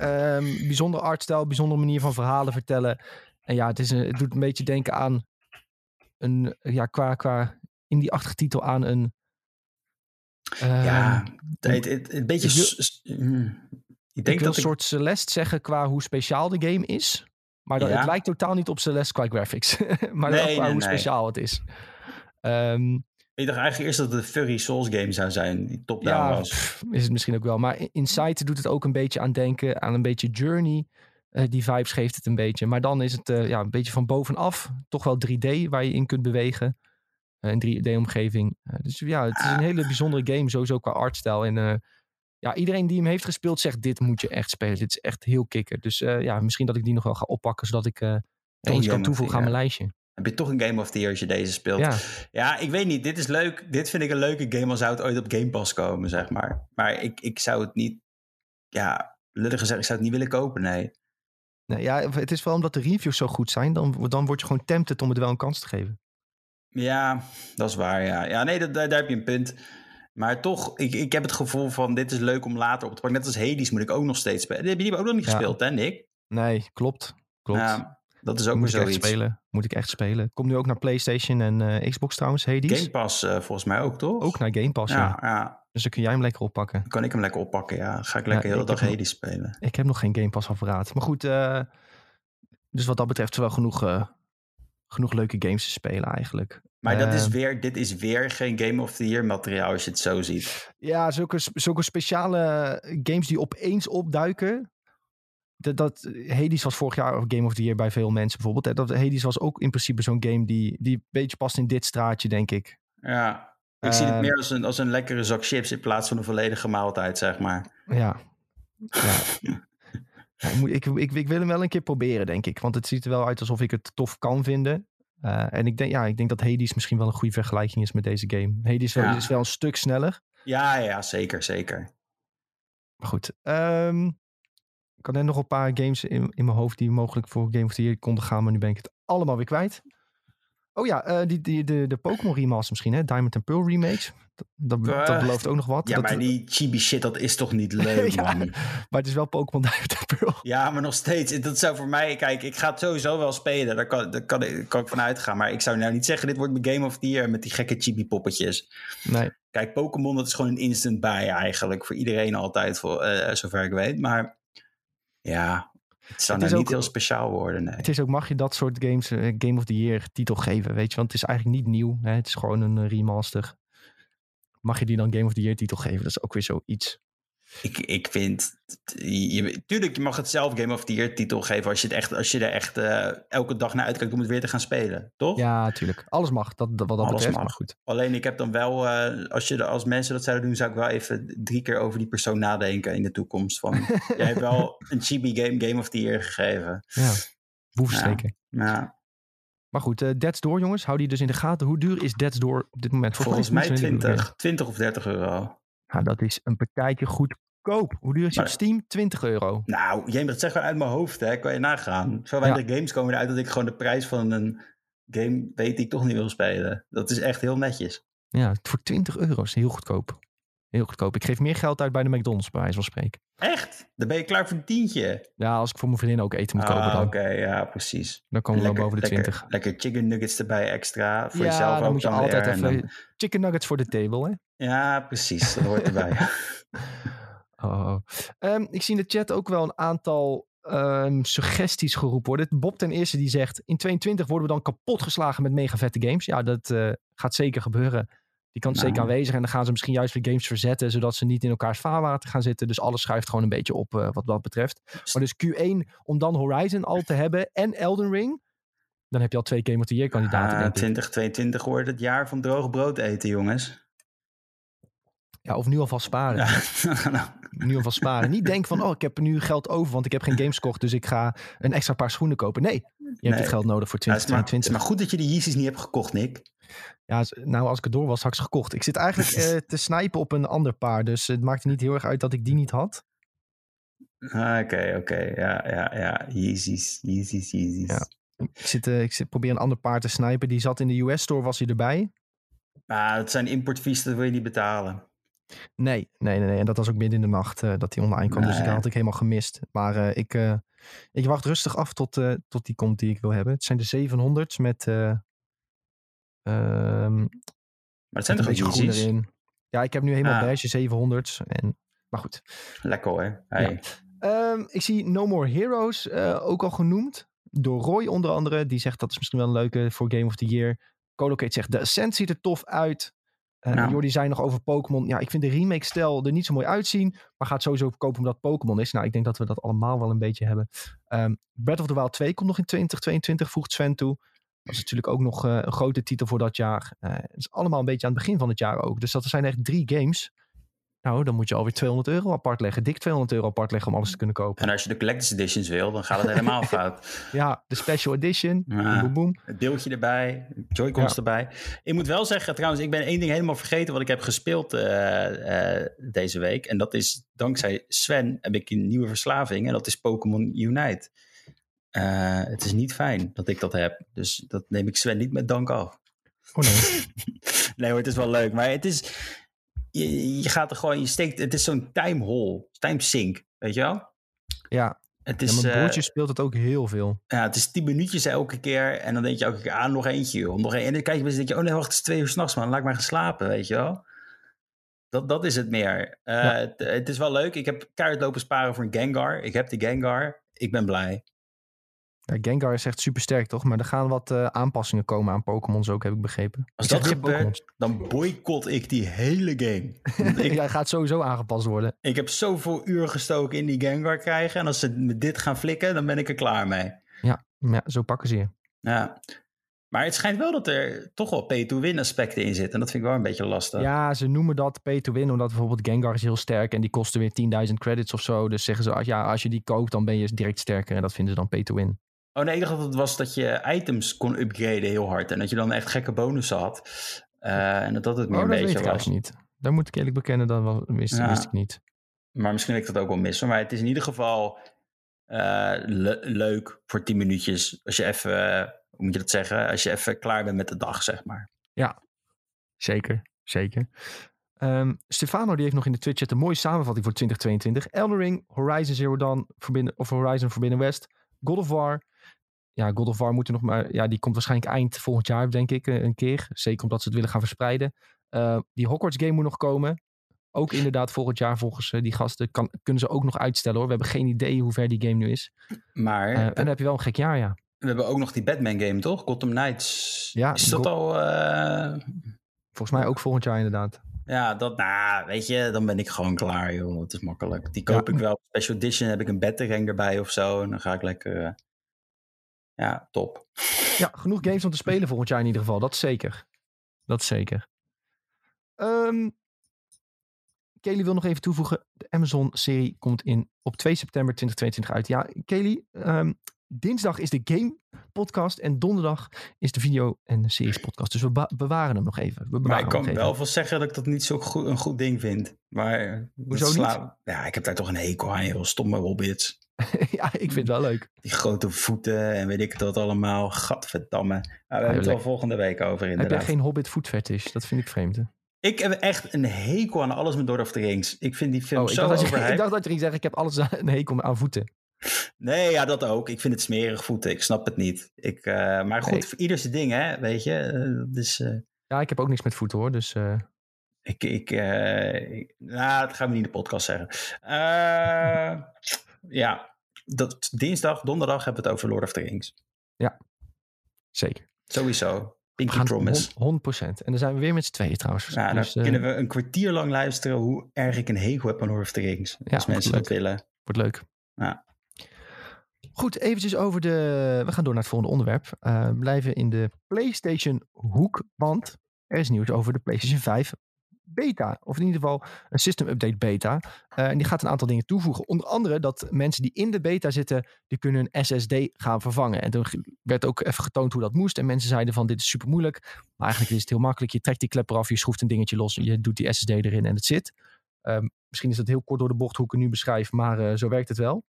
Um, bijzonder artstijl, bijzondere manier van verhalen vertellen. En ja, het, is een, het doet een beetje denken aan een, ja, qua, qua in die achtige titel aan een. Uh, ja, het, het, een beetje. Ik, mm, ik denk ik wil dat een soort Celeste zeggen qua hoe speciaal de game is. Maar dat, ja. het lijkt totaal niet op Celeste qua graphics. maar nee, qua nee, hoe nee. speciaal het is. Um, ik dacht eigenlijk eerst dat het een Furry Souls game zou zijn, die top-down ja, was. is het misschien ook wel. Maar Inside doet het ook een beetje aan denken aan een beetje Journey. Eh, die vibes geeft het een beetje. Maar dan is het eh, ja, een beetje van bovenaf. Toch wel 3D waar je in kunt bewegen. Eh, een 3D-omgeving. dus ja, het is een hele bijzondere game. Sowieso qua artstijl. En eh, ja, iedereen die hem heeft gespeeld zegt... dit moet je echt spelen. Dit is echt heel kikker. Dus eh, ja, misschien dat ik die nog wel ga oppakken... zodat ik eh er eentje kan toevoegen aan mijn lijstje. Heb je toch een Game of the Year als je deze speelt? Ja. Ja, ik weet niet. Dit is leuk. Dit vind ik een leuke game als zou het ooit op Game Pass komen, zeg maar. Maar ik, ik zou het niet... Ja, lullig gezegd, ik zou het niet willen kopen, nee. nou, ja, het is wel omdat de reviews zo goed zijn... dan, dan word je gewoon tempted om het wel een kans te geven. Ja, dat is waar, ja. Ja, nee, dat, daar, daar heb je een punt. Maar toch, ik, ik heb het gevoel van dit is leuk om later op te pakken. Net als Hades moet ik ook nog steeds spelen. Die heb je die ook nog niet Ja. gespeeld, hè, Nick? Nee, klopt. Klopt. Ja, dat is ook moet weer ik echt zoiets. spelen. Moet ik echt spelen. Komt nu ook naar PlayStation en eh, Xbox trouwens, Hades. Game Pass eh, volgens mij ook, toch? Ook naar Game Pass, ja. ja, ja. Dus dan kun jij hem lekker oppakken. Dan kan ik hem lekker oppakken, ja. Ga ik lekker Ja, heel de dag Hades spelen. Ik heb nog geen Game Pass apparaat. Maar goed, eh, dus wat dat betreft is wel genoeg, genoeg leuke games te spelen eigenlijk. Maar dat is Eh, weer, dit is weer geen Game of the Year materiaal als je het zo ziet. Ja, zulke, zulke speciale games die opeens opduiken. Dat, dat, Hades was vorig jaar Game of the Year bij veel mensen bijvoorbeeld. hè. Dat, Hades was ook in principe zo'n game die, die een beetje past in dit straatje, denk ik. Ja, ik zie het Ehm, meer als een, als een lekkere zak chips in plaats van een volledige maaltijd, zeg maar. Ja. ja. Ja, ik, moet, ik, ik, ik wil hem wel een keer proberen, denk ik. Want het ziet er wel uit alsof ik het tof kan vinden. Eh, en ik denk, ja, ik denk dat Hades misschien wel een goede vergelijking is met deze game. Hades wel, is wel een stuk sneller. Ja, ja, zeker, zeker. Maar goed. ehm, ik had net nog een paar games in, in mijn hoofd die mogelijk voor Game of the Year konden gaan. Maar nu ben ik het allemaal weer kwijt. Oh ja, eh, die, die, de, de Pokémon remaster misschien, hè? Diamond and Pearl remakes. Dat, dat, dat Eh, belooft ook nog wat. Ja, dat, maar die chibi shit, dat is toch niet leuk, Ja. man? maar het is wel Pokémon Diamond and Pearl. Ja, maar nog steeds. Dat zou voor mij... Kijk, ik ga het sowieso wel spelen. Daar kan, daar kan, ik- kan ik van uitgaan. Maar ik zou nou niet zeggen... dit wordt mijn Game of the Year met die gekke chibi-poppetjes. Nee. Kijk, Pokémon, dat is gewoon een instant buy eigenlijk. Voor iedereen altijd, voor, eh, zover ik weet. Maar ja, het zou Het is nou niet ook- heel speciaal worden, nee. Het is ook, mag je dat soort games eh, Game of the Year titel geven, weet je? Want het is eigenlijk niet nieuw. Hè? Het is gewoon een eh, remaster. Mag je die dan Game of the Year titel geven? Dat is ook weer zoiets. Ik, ik vind... Je, tuurlijk, je mag het zelf Game of the Year titel geven... als je, het echt, als je er echt eh, elke dag naar uitkijkt om het weer te gaan spelen. Toch? Ja, natuurlijk. Alles mag, dat, wat dat Alles betreft. mag. Goed. Alleen ik heb dan wel, eh, als, je, als mensen dat zouden doen, zou ik wel even drie keer over die persoon nadenken in de toekomst. Van, jij hebt wel een chibi game Game of the Year gegeven. Ja, boevensteken. Nou, Maar goed, eh Dead's Door jongens, hou die dus in de gaten. Hoe duur is Dead's Door op dit moment? volgens is mij het niet zo heel duur. 20, 20 of 30 euro. Ja, dat is een partijtje goedkoop. Hoe duur is Maar- Steam? 20 euro. Nou, James, dat zeg gewoon uit mijn hoofd, hè. Kan je nagaan. Zo weinig games komen eruit dat ik gewoon de prijs van een game weet die ik toch niet wil spelen. Dat is echt heel netjes. Ja, voor 20 euro is heel goedkoop. Heel goedkoop. Ik geef meer geld uit bij de McDonald's, bij wijze van spreken. Echt? Dan ben je klaar voor een tientje. Ja, als ik voor mijn vriendin ook eten moet kopen, Ah, dan, oké, ja, precies. dan komen we wel boven de lekker, 20. Lekker chicken nuggets erbij extra. Voor ja, jezelf dan ook moet je dan altijd even dan- chicken nuggets voor de table, hè? Ja, precies. Dat hoort erbij. Oh. Ehm, ik zie in de chat ook wel een aantal ehm, suggesties geroepen worden. Bob ten eerste die zegt, in 22 worden we dan kapot geslagen met mega vette games. Ja, dat eh, gaat zeker gebeuren. Die kant is Nou. zeker aanwezig. En dan gaan ze misschien juist weer games verzetten, zodat ze niet in elkaars vaarwater gaan zitten. Dus alles schuift gewoon een beetje op eh, wat dat betreft. Maar dus Q1 om dan Horizon al te hebben en Elden Ring. Dan heb je al twee Game of the Year kandidaten, Ah, denk ik. 2022 wordt het jaar van droog brood eten, jongens. Ja, of nu alvast sparen. Ja, nou, Nu alvast sparen. Niet denken van, oh, ik heb nu geld over, want ik heb geen games gekocht, dus ik ga een extra paar schoenen kopen. Nee, je hebt Nee. het geld nodig voor ja, het, is maar, 2022. goed dat je de Yeezys niet hebt gekocht, Nick. Ja, nou, als ik het door was, had ik ze gekocht. Ik zit eigenlijk eh, te snijpen op een ander paar, dus het maakte niet heel erg uit dat ik die niet had. Ah, Oké, oké. Ja, ja, ja. Yeezys, Yeezys, Yeezys. Ja. Ik, zit, eh, ik zit, probeer een ander paar te snijpen. Die zat in de US-store, was hij erbij? Maar het zijn importfees, dat wil je niet betalen. Nee, nee, nee. nee. En dat was ook midden in de nacht eh, dat hij online kwam. Dus dat had ik helemaal gemist. Maar eh, ik, eh, ik wacht rustig af tot, tot die komt die ik wil hebben. Het zijn de 700's met... ehm, Maar het zijn toch een ook beetje groen erin. Ja, ik heb nu helemaal Ah. beige 700's. En, maar goed. Lekker hoor. Hey. Ehm, ik zie No More Heroes ook al genoemd. Door Roy onder andere. Die zegt dat is misschien wel een leuke voor Game of the Year. Colocate zegt de Ascent ziet er tof uit. Uh, Nou. Jordi zei nog over Pokémon. Ja, ik vind de remake-stijl er niet zo mooi uitzien. Maar gaat sowieso verkopen omdat Pokémon is. Nou, ik denk dat we dat allemaal wel een beetje hebben. Ehm Breath of the Wild 2 komt nog in 2022, voegt Sven toe. Dat is natuurlijk ook nog eh, een grote titel voor dat jaar. Eh, het is allemaal een beetje aan het begin van het jaar ook. Dus dat zijn echt drie games. Nou, dan moet je alweer 200 euro apart leggen. Dik 200 euro apart leggen om alles te kunnen kopen. En als je de collector's editions wil, dan gaat het helemaal fout. Ja, de special edition. Ja. Boom, boom. Het beeldje erbij, Joy-Cons Ja. erbij. Ik moet wel zeggen, trouwens, ik ben één ding helemaal vergeten wat ik heb gespeeld eh, eh, deze week. En dat is, dankzij Sven heb ik een nieuwe verslaving. En dat is Pokémon Unite. Eh, het is niet fijn dat ik dat heb. Dus dat neem ik Sven niet met dank af. Oh nee. Nee hoor, het is wel leuk. Maar het is, je, je gaat er gewoon, je steekt, het is zo'n time hole, time sink, weet je wel? Ja, Het ja is, mijn eh, broertje speelt het ook heel veel. ja, het is tien minuutjes elke keer. En dan denk je elke keer, ah, nog eentje, joh. Nog een. En dan kijk je en denk je, oh nee, wacht, het is twee uur s'nachts, man. Laat ik maar gaan slapen, weet je wel. Dat, dat is het meer. Eh, Ja. het, het is wel leuk. Ik heb kaart lopen sparen voor een Gengar. Ik heb de Gengar. Ik ben blij. Ja, Gengar is echt super sterk, toch? Maar er gaan wat eh, aanpassingen komen aan Pokémons ook, heb ik begrepen. Als Ik dat gebeurt, dan boycott ik die hele game. Ik, Ja, hij gaat sowieso aangepast worden. ik heb zoveel uur gestoken in die Gengar krijgen. En als ze met dit gaan flikken, dan ben ik er klaar mee. Ja, maar ja, zo pakken ze je. Ja. Maar het schijnt wel dat er toch wel pay-to-win aspecten in zitten. En dat vind ik wel een beetje lastig. Ja, ze noemen dat pay to win, omdat bijvoorbeeld Gengar is heel sterk en die kosten weer 10.000 credits of zo. Dus zeggen ze, ja, als je die koopt, dan ben je direct sterker en dat vinden ze dan pay to win. Oh nee, ik dacht dat het was dat je items kon upgraden heel hard. En dat je dan echt gekke bonussen had. Eh, en dat dat het meer Oh, een dat weet beetje ik was. niet. Daar moet ik eerlijk bekennen, dat was- wist, Ja. wist ik niet. Maar misschien heb ik dat ook wel mis. Maar het is in ieder geval eh, le- leuk voor 10 minuutjes. Als je even, eh, hoe moet je dat zeggen? Als je even klaar bent met de dag, zeg maar. Zeker, zeker. Ehm, Stefano die heeft nog in de Twitch chat een mooie samenvatting voor 2022. Elden Ring, Horizon Zero Dawn, Forbidden, of Horizon Forbidden West, God of War. Ja, God of War moet er nog maar... Ja, die komt waarschijnlijk eind volgend jaar, denk ik, eh, een keer. Zeker omdat ze het willen gaan verspreiden. Eh, die Hogwarts game moet nog komen. Ook inderdaad volgend jaar volgens eh, die gasten. Kan, kunnen ze ook nog uitstellen hoor. We hebben geen idee hoe ver die game nu is. Maar en dan heb je wel een gek jaar, ja. we hebben ook nog die Batman game, toch? Gotham Knights. Ja, is dat al... Volgens mij ook volgend jaar inderdaad. Ja, dat, nou, weet je, dan ben ik gewoon klaar, joh. Het is makkelijk. Die koop Ja. ik wel. Special edition heb ik een Batarang erbij of zo. En dan ga ik lekker... eh, ja, top. Ja, genoeg games om te spelen volgend jaar in ieder geval. Dat zeker. Dat is zeker. Ehm Kelly wil nog even toevoegen. De Amazon-serie komt in, op 2 september 2022 uit. Ja, Kelly, ehm, dinsdag is de game podcast en donderdag is de video en de series podcast. Dus we bewaren hem nog even. We bewaren Maar ik kan wel wel zeggen dat ik dat niet zo goed, een goed ding vind. Maar... Hoezo dat sla- Ja, ik heb daar toch een hekel aan, joh. Stomme hobbits. ja, ik vind het wel leuk. Die grote voeten en weet ik dat allemaal. Gadverdamme. Nou, we hebben het wel lekker. volgende week over, Heb inderdaad. jij geen Hobbit food fetish? Dat vind ik vreemd. Hè? Ik heb echt een hekel aan alles met Lord of the Rings. Ik vind die film Oh, ik, zo dacht je, ik dacht dat je ging zeggen, ik heb alles aan- een hekel aan voeten. Nee, ja, dat ook. Ik vind het smerig voeten. Ik snap het niet. Ik, eh, maar goed, Nee. voor ieder zijn ding, hè. Weet je. Eh, dus eh, Ja, ik heb ook niks met voeten hoor. Dus ik... ik, ik- nou, dat gaan we niet in de podcast zeggen. Ja, dat, dinsdag, donderdag hebben we het over Lord of the Rings. zeker. Sowieso. Pinky Promise. 100%. En dan zijn we weer met z'n tweeën trouwens. Nou, dus, dan eh, kunnen we een kwartier lang luisteren hoe erg ik een hekel heb aan Lord of the Rings. Ja, als mensen dat willen. Wordt leuk. Ja. Goed, eventjes over de... We gaan door naar het volgende onderwerp. Eh, blijven in de PlayStation hoek, want er is nieuws over de PlayStation 5 beta. Of in ieder geval een system update beta. Eh, en die gaat een aantal dingen toevoegen. Onder andere dat mensen die in de beta zitten, die kunnen een SSD gaan vervangen. En toen werd ook even getoond hoe dat moest. En mensen zeiden van dit is super moeilijk. Maar eigenlijk is het heel makkelijk. Je trekt die klep eraf, je schroeft een dingetje los. Je doet die SSD erin en het zit. Ehm, misschien is dat heel kort door de bocht hoe ik het nu beschrijf. Maar eh, zo werkt het wel.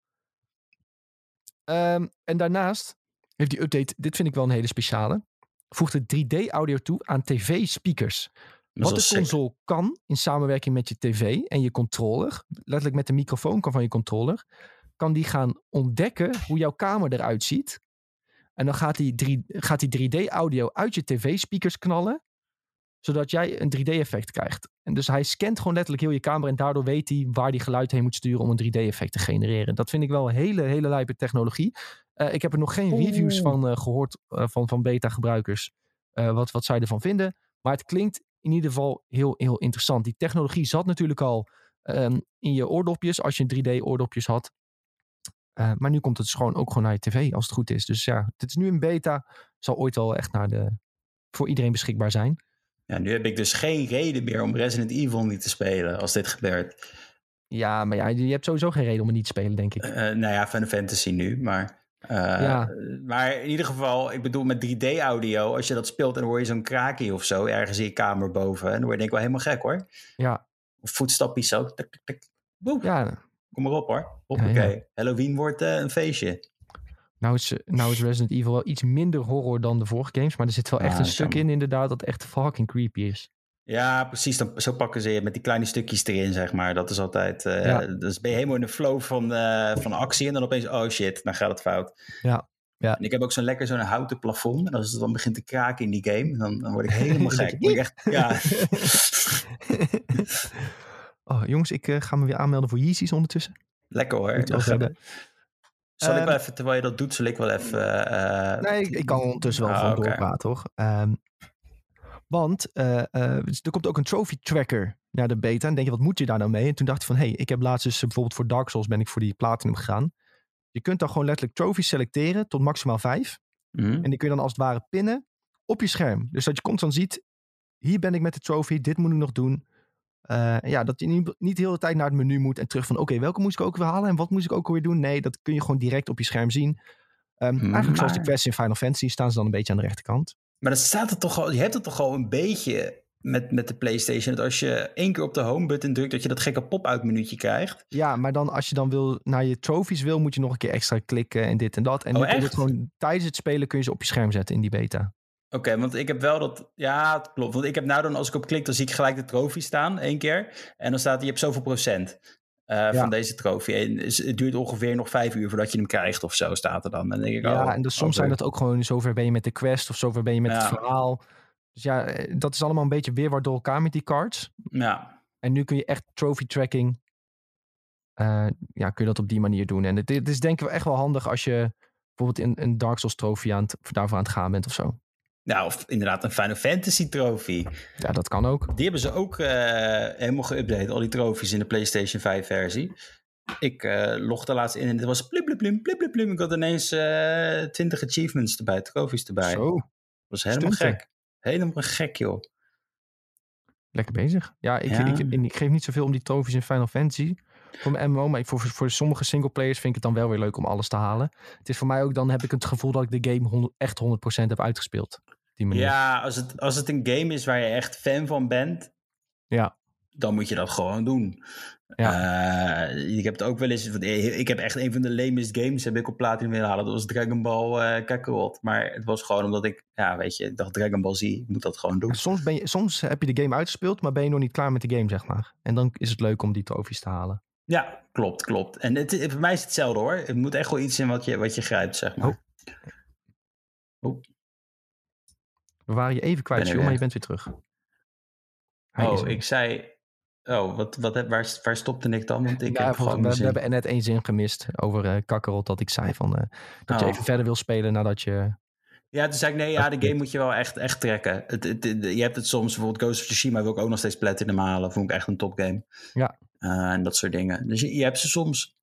Ehm, en daarnaast heeft die update, dit vind ik wel een hele speciale, voegt het 3D-audio toe aan tv-speakers. Dat Wat de sick. console kan in samenwerking met je tv en je controller, letterlijk met de microfoon kan van je controller, kan die gaan ontdekken hoe jouw kamer eruit ziet. En dan gaat die, 3, gaat die 3D-audio uit je tv-speakers knallen, zodat jij een 3D-effect krijgt. En dus hij scant gewoon letterlijk heel je kamer en daardoor weet hij waar die geluid heen moet sturen om een 3D-effect te genereren. Dat vind ik wel een hele, hele lijpe technologie. Eh, ik heb er nog geen reviews van eh, gehoord eh, van, van beta-gebruikers, wat, wat zij ervan vinden. Maar het klinkt in ieder geval heel, heel interessant. Die technologie zat natuurlijk al ehm, in je oordopjes, als je 3D-oordopjes had. Uh, maar nu komt het dus gewoon ook gewoon naar je tv, als het goed is. Dus ja, dit is nu een beta. Zal ooit wel echt naar de, voor iedereen beschikbaar zijn. Ja, nu heb ik dus geen reden meer om Resident Evil niet te spelen als dit gebeurt. Ja, maar ja, je hebt sowieso geen reden om het niet te spelen, denk ik. Uh, nou ja, Final Fantasy nu, maar... Uh, ja. Maar in ieder geval, ik bedoel met 3D-audio, als je dat speelt en hoor je zo'n kraakje of zo ergens in je kamer boven. En dan word je denk ik wel helemaal gek hoor. Ja. Of voetstapjes ook. Tik, tik, tik. Ja. Kom maar op hoor. Hoppakee. Ja, ja. Halloween wordt uh, een feestje. Nou is, nou is Resident Evil wel iets minder horror dan de vorige games. Maar er zit wel echt een stuk in inderdaad dat echt fucking creepy is. Ja, precies. Dan, zo pakken ze je met die kleine stukjes erin, zeg maar. Dat is altijd... Uh, ja. Dus ben je helemaal in de flow van, uh, van actie. En dan opeens, oh shit, dan gaat het fout. Ja. ja. En ik heb ook zo'n lekker zo'n houten plafond. En als het dan begint te kraken in die game, dan, dan word ik helemaal gek. Ik echt, ja. oh, jongens, ik uh, ga me weer aanmelden voor Yeezys ondertussen. Lekker hoor. Zal ik wel even, terwijl je dat doet, zal ik wel even... Uh, nee, ik, ik, kan ondertussen wel oh, gewoon okay. doorpraten, hoor. Um, want uh, uh, er komt ook een trophy tracker naar de beta. En denk je, wat moet je daar nou mee? En toen dacht ik van, hé, hey, ik heb laatst dus bijvoorbeeld voor Dark Souls ben ik voor die Platinum gegaan. Je kunt dan gewoon letterlijk trophies selecteren tot maximaal vijf. Mm. En die kun je dan als het ware pinnen op je scherm. Dus dat je constant ziet, hier ben ik met de trophy, dit moet ik nog doen. Uh, ja, dat je niet, niet de hele tijd naar het menu moet en terug van, oké, okay, welke moest ik ook weer halen en wat moest ik ook weer doen? Nee, dat kun je gewoon direct op je scherm zien. Um, mm, eigenlijk zoals de quests in Final Fantasy staan ze dan een beetje aan de rechterkant. Maar dan staat het toch al, je hebt het toch al een beetje met, met de PlayStation. Dat als je één keer op de home button drukt, dat je dat gekke pop-out minuutje krijgt. Ja, maar dan als je dan wil naar je trophies wil, moet je nog een keer extra klikken en dit en dat. En oh, dan kun je het gewoon tijdens het spelen kun je ze op je scherm zetten in die beta. Oké, okay, want ik heb wel dat. Ja, het klopt. Want ik heb nou dan, als ik op klik, dan zie ik gelijk de trofee staan, één keer. En dan staat hij, je hebt zoveel procent. Uh, ja. van deze trofee. En het duurt ongeveer nog vijf uur voordat je hem krijgt of zo, staat er dan. En dan denk ik, ja, oh, en dus soms zijn dat ook gewoon, zover ben je met de quest of zover ben je met ja. het verhaal. Dus ja, dat is allemaal een beetje weer door elkaar met die cards. Ja. En nu kun je echt trophy tracking, uh, ja, kun je dat op die manier doen. En het, het is denk ik echt wel handig als je bijvoorbeeld in een Dark Souls trofee aan het, daarvoor aan het gaan bent of zo. Nou, of inderdaad een Final Fantasy trofee. Ja, dat kan ook. Die hebben ze ook uh, helemaal geüpdate, al die trofies in de PlayStation 5 versie. Ik uh, logde laatst in en het was plum. Ik had ineens uh, 20 achievements erbij, trofies erbij. Zo. Dat was helemaal Stunten. gek. Helemaal gek, joh. Lekker bezig. Ja, ik, ja. Ik, ik, ik, geef niet zoveel om die trofies in Final Fantasy. Voor mijn MMO, maar voor, voor sommige singleplayers vind ik het dan wel weer leuk om alles te halen. Het is voor mij ook, dan heb ik het gevoel dat ik de game 100, echt 100% heb uitgespeeld. Die manier. Ja, als het, als het een game is waar je echt fan van bent, ja. dan moet je dat gewoon doen. Ja. Uh, ik heb het ook wel eens. Ik heb echt een van de lamest games heb ik op platinum willen halen. Dat was Dragon Ball uh, Kakarot. Maar het was gewoon omdat ik, ja, weet je, ik dacht Dragon Ball Z, ik moet dat gewoon doen. Soms, ben je, soms heb je de game uitgespeeld, maar ben je nog niet klaar met de game, zeg maar. En dan is het leuk om die trofies te halen. Ja, klopt, klopt. En het, voor mij is het hetzelfde hoor. Het moet echt wel iets zijn wat je, wat je grijpt, zeg maar. Oh. oh. We waren je even kwijt, maar je bent weer terug. Hij oh, ik zei... Oh, wat, wat, waar, waar stopte ik dan? Want ik ja, heb gewoon we, we hebben net één zin gemist over uh, Kakkerot. Dat ik zei van, uh, dat oh. je even verder wil spelen nadat je... Ja, toen zei ik nee, ja, de game moet je wel echt, echt trekken. Het, het, het, je hebt het soms, bijvoorbeeld Ghost of Tsushima wil ik ook nog steeds platinum halen. Vond ik echt een topgame. Ja. Uh, en dat soort dingen. Dus je, je, hebt ze soms.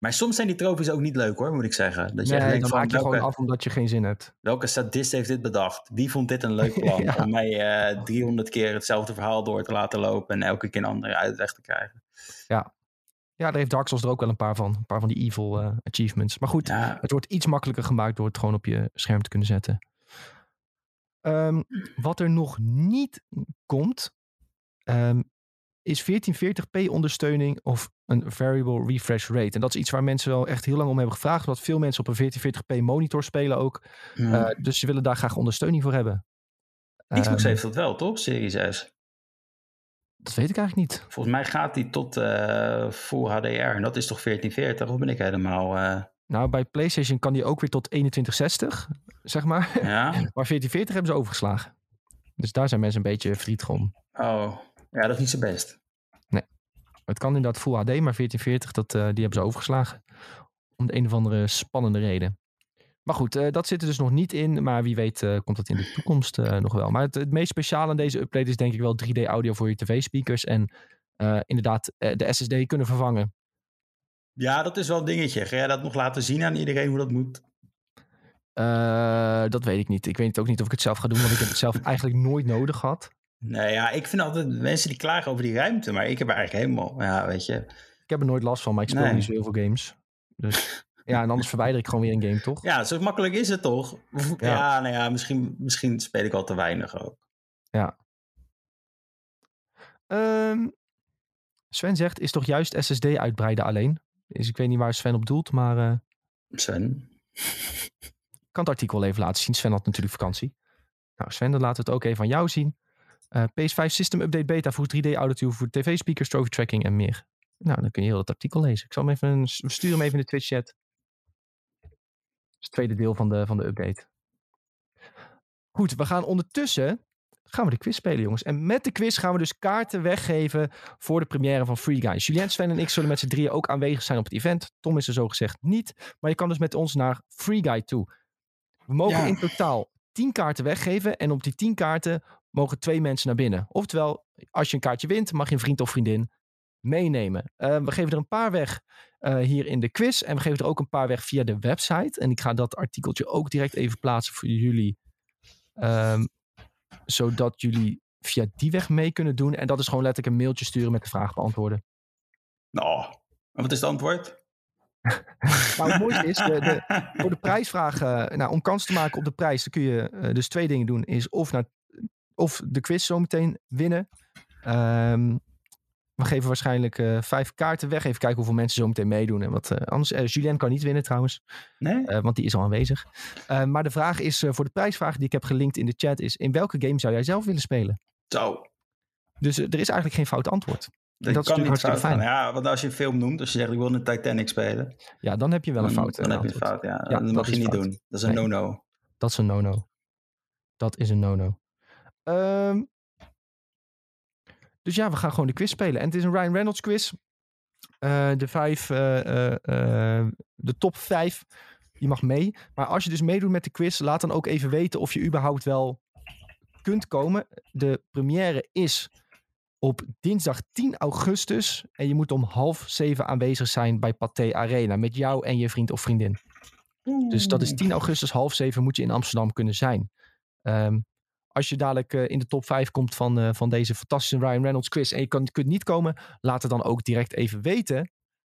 Maar soms zijn die trofies ook niet leuk hoor, moet ik zeggen. Dat je nee, denkt dan van, maak je welke, gewoon af omdat je geen zin hebt. Welke sadist heeft dit bedacht? Wie vond dit een leuk plan? ja. Om mij uh, 300 keer hetzelfde verhaal door te laten lopen en elke keer een andere uitweg te krijgen. Ja. Ja, daar heeft Dark Souls er ook wel een paar van. Een paar van die evil uh, achievements. Maar goed, ja. het wordt iets makkelijker gemaakt door het gewoon op je scherm te kunnen zetten. Um, wat er nog niet komt, um, is 1440p ondersteuning of een variable refresh rate. En dat is iets waar mensen wel echt heel lang om hebben gevraagd. Omdat veel mensen op een 1440p monitor spelen ook. Uh, dus ze willen daar graag ondersteuning voor hebben. Xbox um, heeft dat wel, toch? Series S. Dat weet ik eigenlijk niet. Volgens mij gaat die tot uh, Full HDR. En dat is toch 1440? Of ben ik helemaal... Uh... Nou, bij PlayStation kan die ook weer tot 2160, zeg maar. Ja. maar 1440 hebben ze overgeslagen. Dus daar zijn mensen een beetje verdrietig om. Oh, ja, dat is niet zo best. Nee. Het kan inderdaad Full HD, maar 1440, dat, uh, die hebben ze overgeslagen. Om de een of andere spannende reden. Maar goed, uh, dat zit er dus nog niet in. Maar wie weet uh, komt dat in de toekomst nog wel. Maar het, het, meest speciale aan deze update is denk ik wel 3D audio voor je tv-speakers. En inderdaad de SSD kunnen vervangen. Ja, dat is wel een dingetje. Ga jij dat nog laten zien aan iedereen hoe dat moet? dat weet ik niet. Ik weet ook niet of ik het zelf ga doen. Want ik heb het zelf eigenlijk nooit nodig gehad. Nee, ja, ik vind altijd mensen die klagen over die ruimte. Maar ik heb er eigenlijk helemaal, ja, weet je. Ik heb er nooit last van, maar ik speel nee. niet zo heel veel games. Dus ja, en anders verwijder ik gewoon weer een game, toch? Ja, zo makkelijk is het toch? Ja, ja nou ja, misschien, misschien speel ik al te weinig ook. Ja. Um, Sven zegt, is toch juist SSD uitbreiden alleen? Dus ik weet niet waar Sven op doelt, maar... Uh, Sven? Ik kan het artikel even laten zien. Sven had natuurlijk vakantie. Nou, Sven, dan laten we het ook even aan jou zien. Uh, PS5 System Update Beta voor 3D Audio voor tv-speakers, trophy tracking en meer. Nou, dan kun je heel het artikel lezen. Ik zal hem even, stuur hem even in de Twitch chat is het tweede deel van de, van de update. Goed, we gaan ondertussen gaan we de quiz spelen, jongens. En met de quiz gaan we dus kaarten weggeven voor de première van Free Guy. Julien, Sven en ik zullen met z'n drieën ook aanwezig zijn op het event. Tom is er zo gezegd niet. Maar je kan dus met ons naar Free Guy toe. We mogen in totaal 10 kaarten weggeven. En op die 10 kaarten mogen twee mensen naar binnen. Oftewel, als je een kaartje wint, mag je een vriend of vriendin meenemen. Uh, we geven er een paar weg uh, hier in de quiz. En we geven er ook een paar weg via de website. En ik ga dat artikeltje ook direct even plaatsen voor jullie. Um, zodat jullie via die weg mee kunnen doen. En dat is gewoon letterlijk een mailtje sturen met de vraag beantwoorden. Nou, en wat is het antwoord? nou, het mooiste is, de, de, voor de prijsvraag, uh, nou, om kans te maken op de prijs, dan kun je uh, dus twee dingen doen. Is of, naar, of de quiz zometeen winnen. Um, we geven waarschijnlijk uh, vijf kaarten weg. Even kijken hoeveel mensen zo meteen meedoen. En wat, uh, anders, uh, Julien kan niet winnen trouwens. Nee? want die is al aanwezig. maar de vraag is, voor de prijsvraag die ik heb gelinkt in de chat, is in welke game zou jij zelf willen spelen? Zo. Dus er is eigenlijk geen fout antwoord. Dat, dat kan is niet fout fijn. Ja, want als je een film noemt, als je zegt ik wil een Titanic spelen. Ja, dan heb je wel een fout. Dan, dan heb je een fout, ja. ja dat mag je niet fout. doen. Dat is een no-no. Dat is een no-no. Dat is een no-no. Um, dus ja, we gaan gewoon de quiz spelen. En het is een Ryan Reynolds quiz. Uh, de vijf, uh, uh, de top vijf, die mag mee. Maar als je dus meedoet met de quiz, laat dan ook even weten of je überhaupt wel kunt komen. De première is op dinsdag 10 augustus. En je moet om half zeven aanwezig zijn bij Pathé Arena. Met jou en je vriend of vriendin. Dus dat is 10 augustus, half zeven moet je in Amsterdam kunnen zijn. Um, als je dadelijk uh, in de top 5 komt van, uh, van deze fantastische Ryan Reynolds quiz en je kan, kunt niet komen, laat het dan ook direct even weten.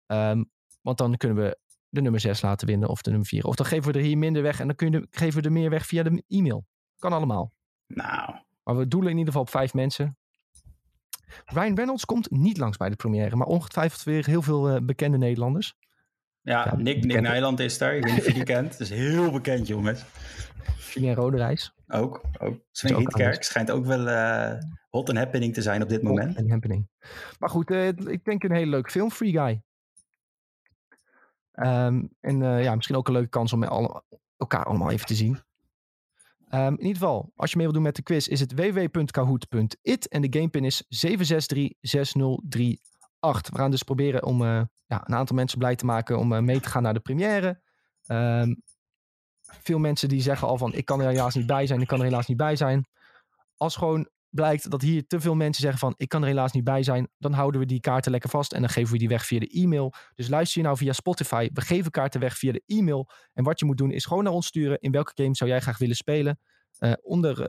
Um, want dan kunnen we de nummer 6 laten winnen of de nummer 4. Of dan geven we er hier minder weg en dan kun je, geven we er meer weg via de e-mail. Kan allemaal. Nou. Maar we doelen in ieder geval op vijf mensen. Ryan Reynolds komt niet langs bij de première, maar ongetwijfeld weer heel veel uh, bekende Nederlanders. Ja, ja Nick, Nick Nijland is daar. Ik weet niet of je die kent. Dat is heel bekend, jongens. Julien Roderijs. Ook, ook. Sven Rietkerk schijnt ook wel uh, hot and happening te zijn op dit moment. Hot happening. Maar goed, uh, ik denk een hele leuke film, Free Guy. Um, en uh, ja, misschien ook een leuke kans om alle, elkaar allemaal even te zien. Um, in ieder geval, als je mee wilt doen met de quiz, is het www.kahoot.it en de gamepin is 7636038. We gaan dus proberen om ja, een aantal mensen blij te maken om mee te gaan naar de première. Um, veel mensen die zeggen al van ik kan er helaas niet bij zijn, ik kan er helaas niet bij zijn. Als gewoon blijkt dat hier te veel mensen zeggen van ik kan er helaas niet bij zijn, dan houden we die kaarten lekker vast en dan geven we die weg via de e-mail. Dus luister je nou via Spotify, we geven kaarten weg via de e-mail. En wat je moet doen is gewoon naar ons sturen in welke game zou jij graag willen spelen. Uh, onder uh,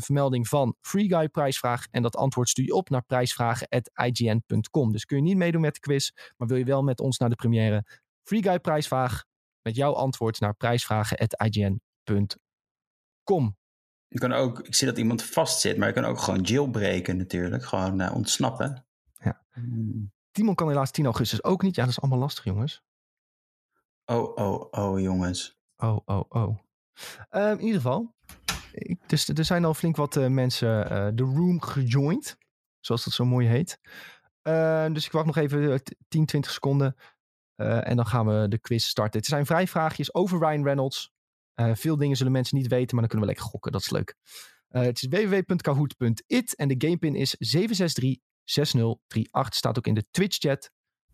vermelding van Free Guy prijsvraag. En dat antwoord stuur je op naar prijsvragen.ign.com. Dus kun je niet meedoen met de quiz, maar wil je wel met ons naar de première Free Guy prijsvraag met jouw antwoord naar prijsvragen.ign.com. Je kan ook, ik zie dat iemand vastzit, maar je kan ook gewoon jailbreken natuurlijk. Gewoon uh, ontsnappen. Ja. Timon kan helaas 10 augustus ook niet. Ja, dat is allemaal lastig, jongens. Oh, oh, oh, jongens. Oh, oh, oh. Uh, in ieder geval, dus, er zijn al flink wat uh, mensen de room gejoind. Zoals dat zo mooi heet. dus ik wacht nog even 10, 20 seconden. En dan gaan we de quiz starten. Het zijn vrij vraagjes over Ryan Reynolds. Veel dingen zullen mensen niet weten, maar dan kunnen we lekker gokken. Dat is leuk. Het is www.kahoot.it en de gamepin is 7636038. Staat ook in de Twitch-chat.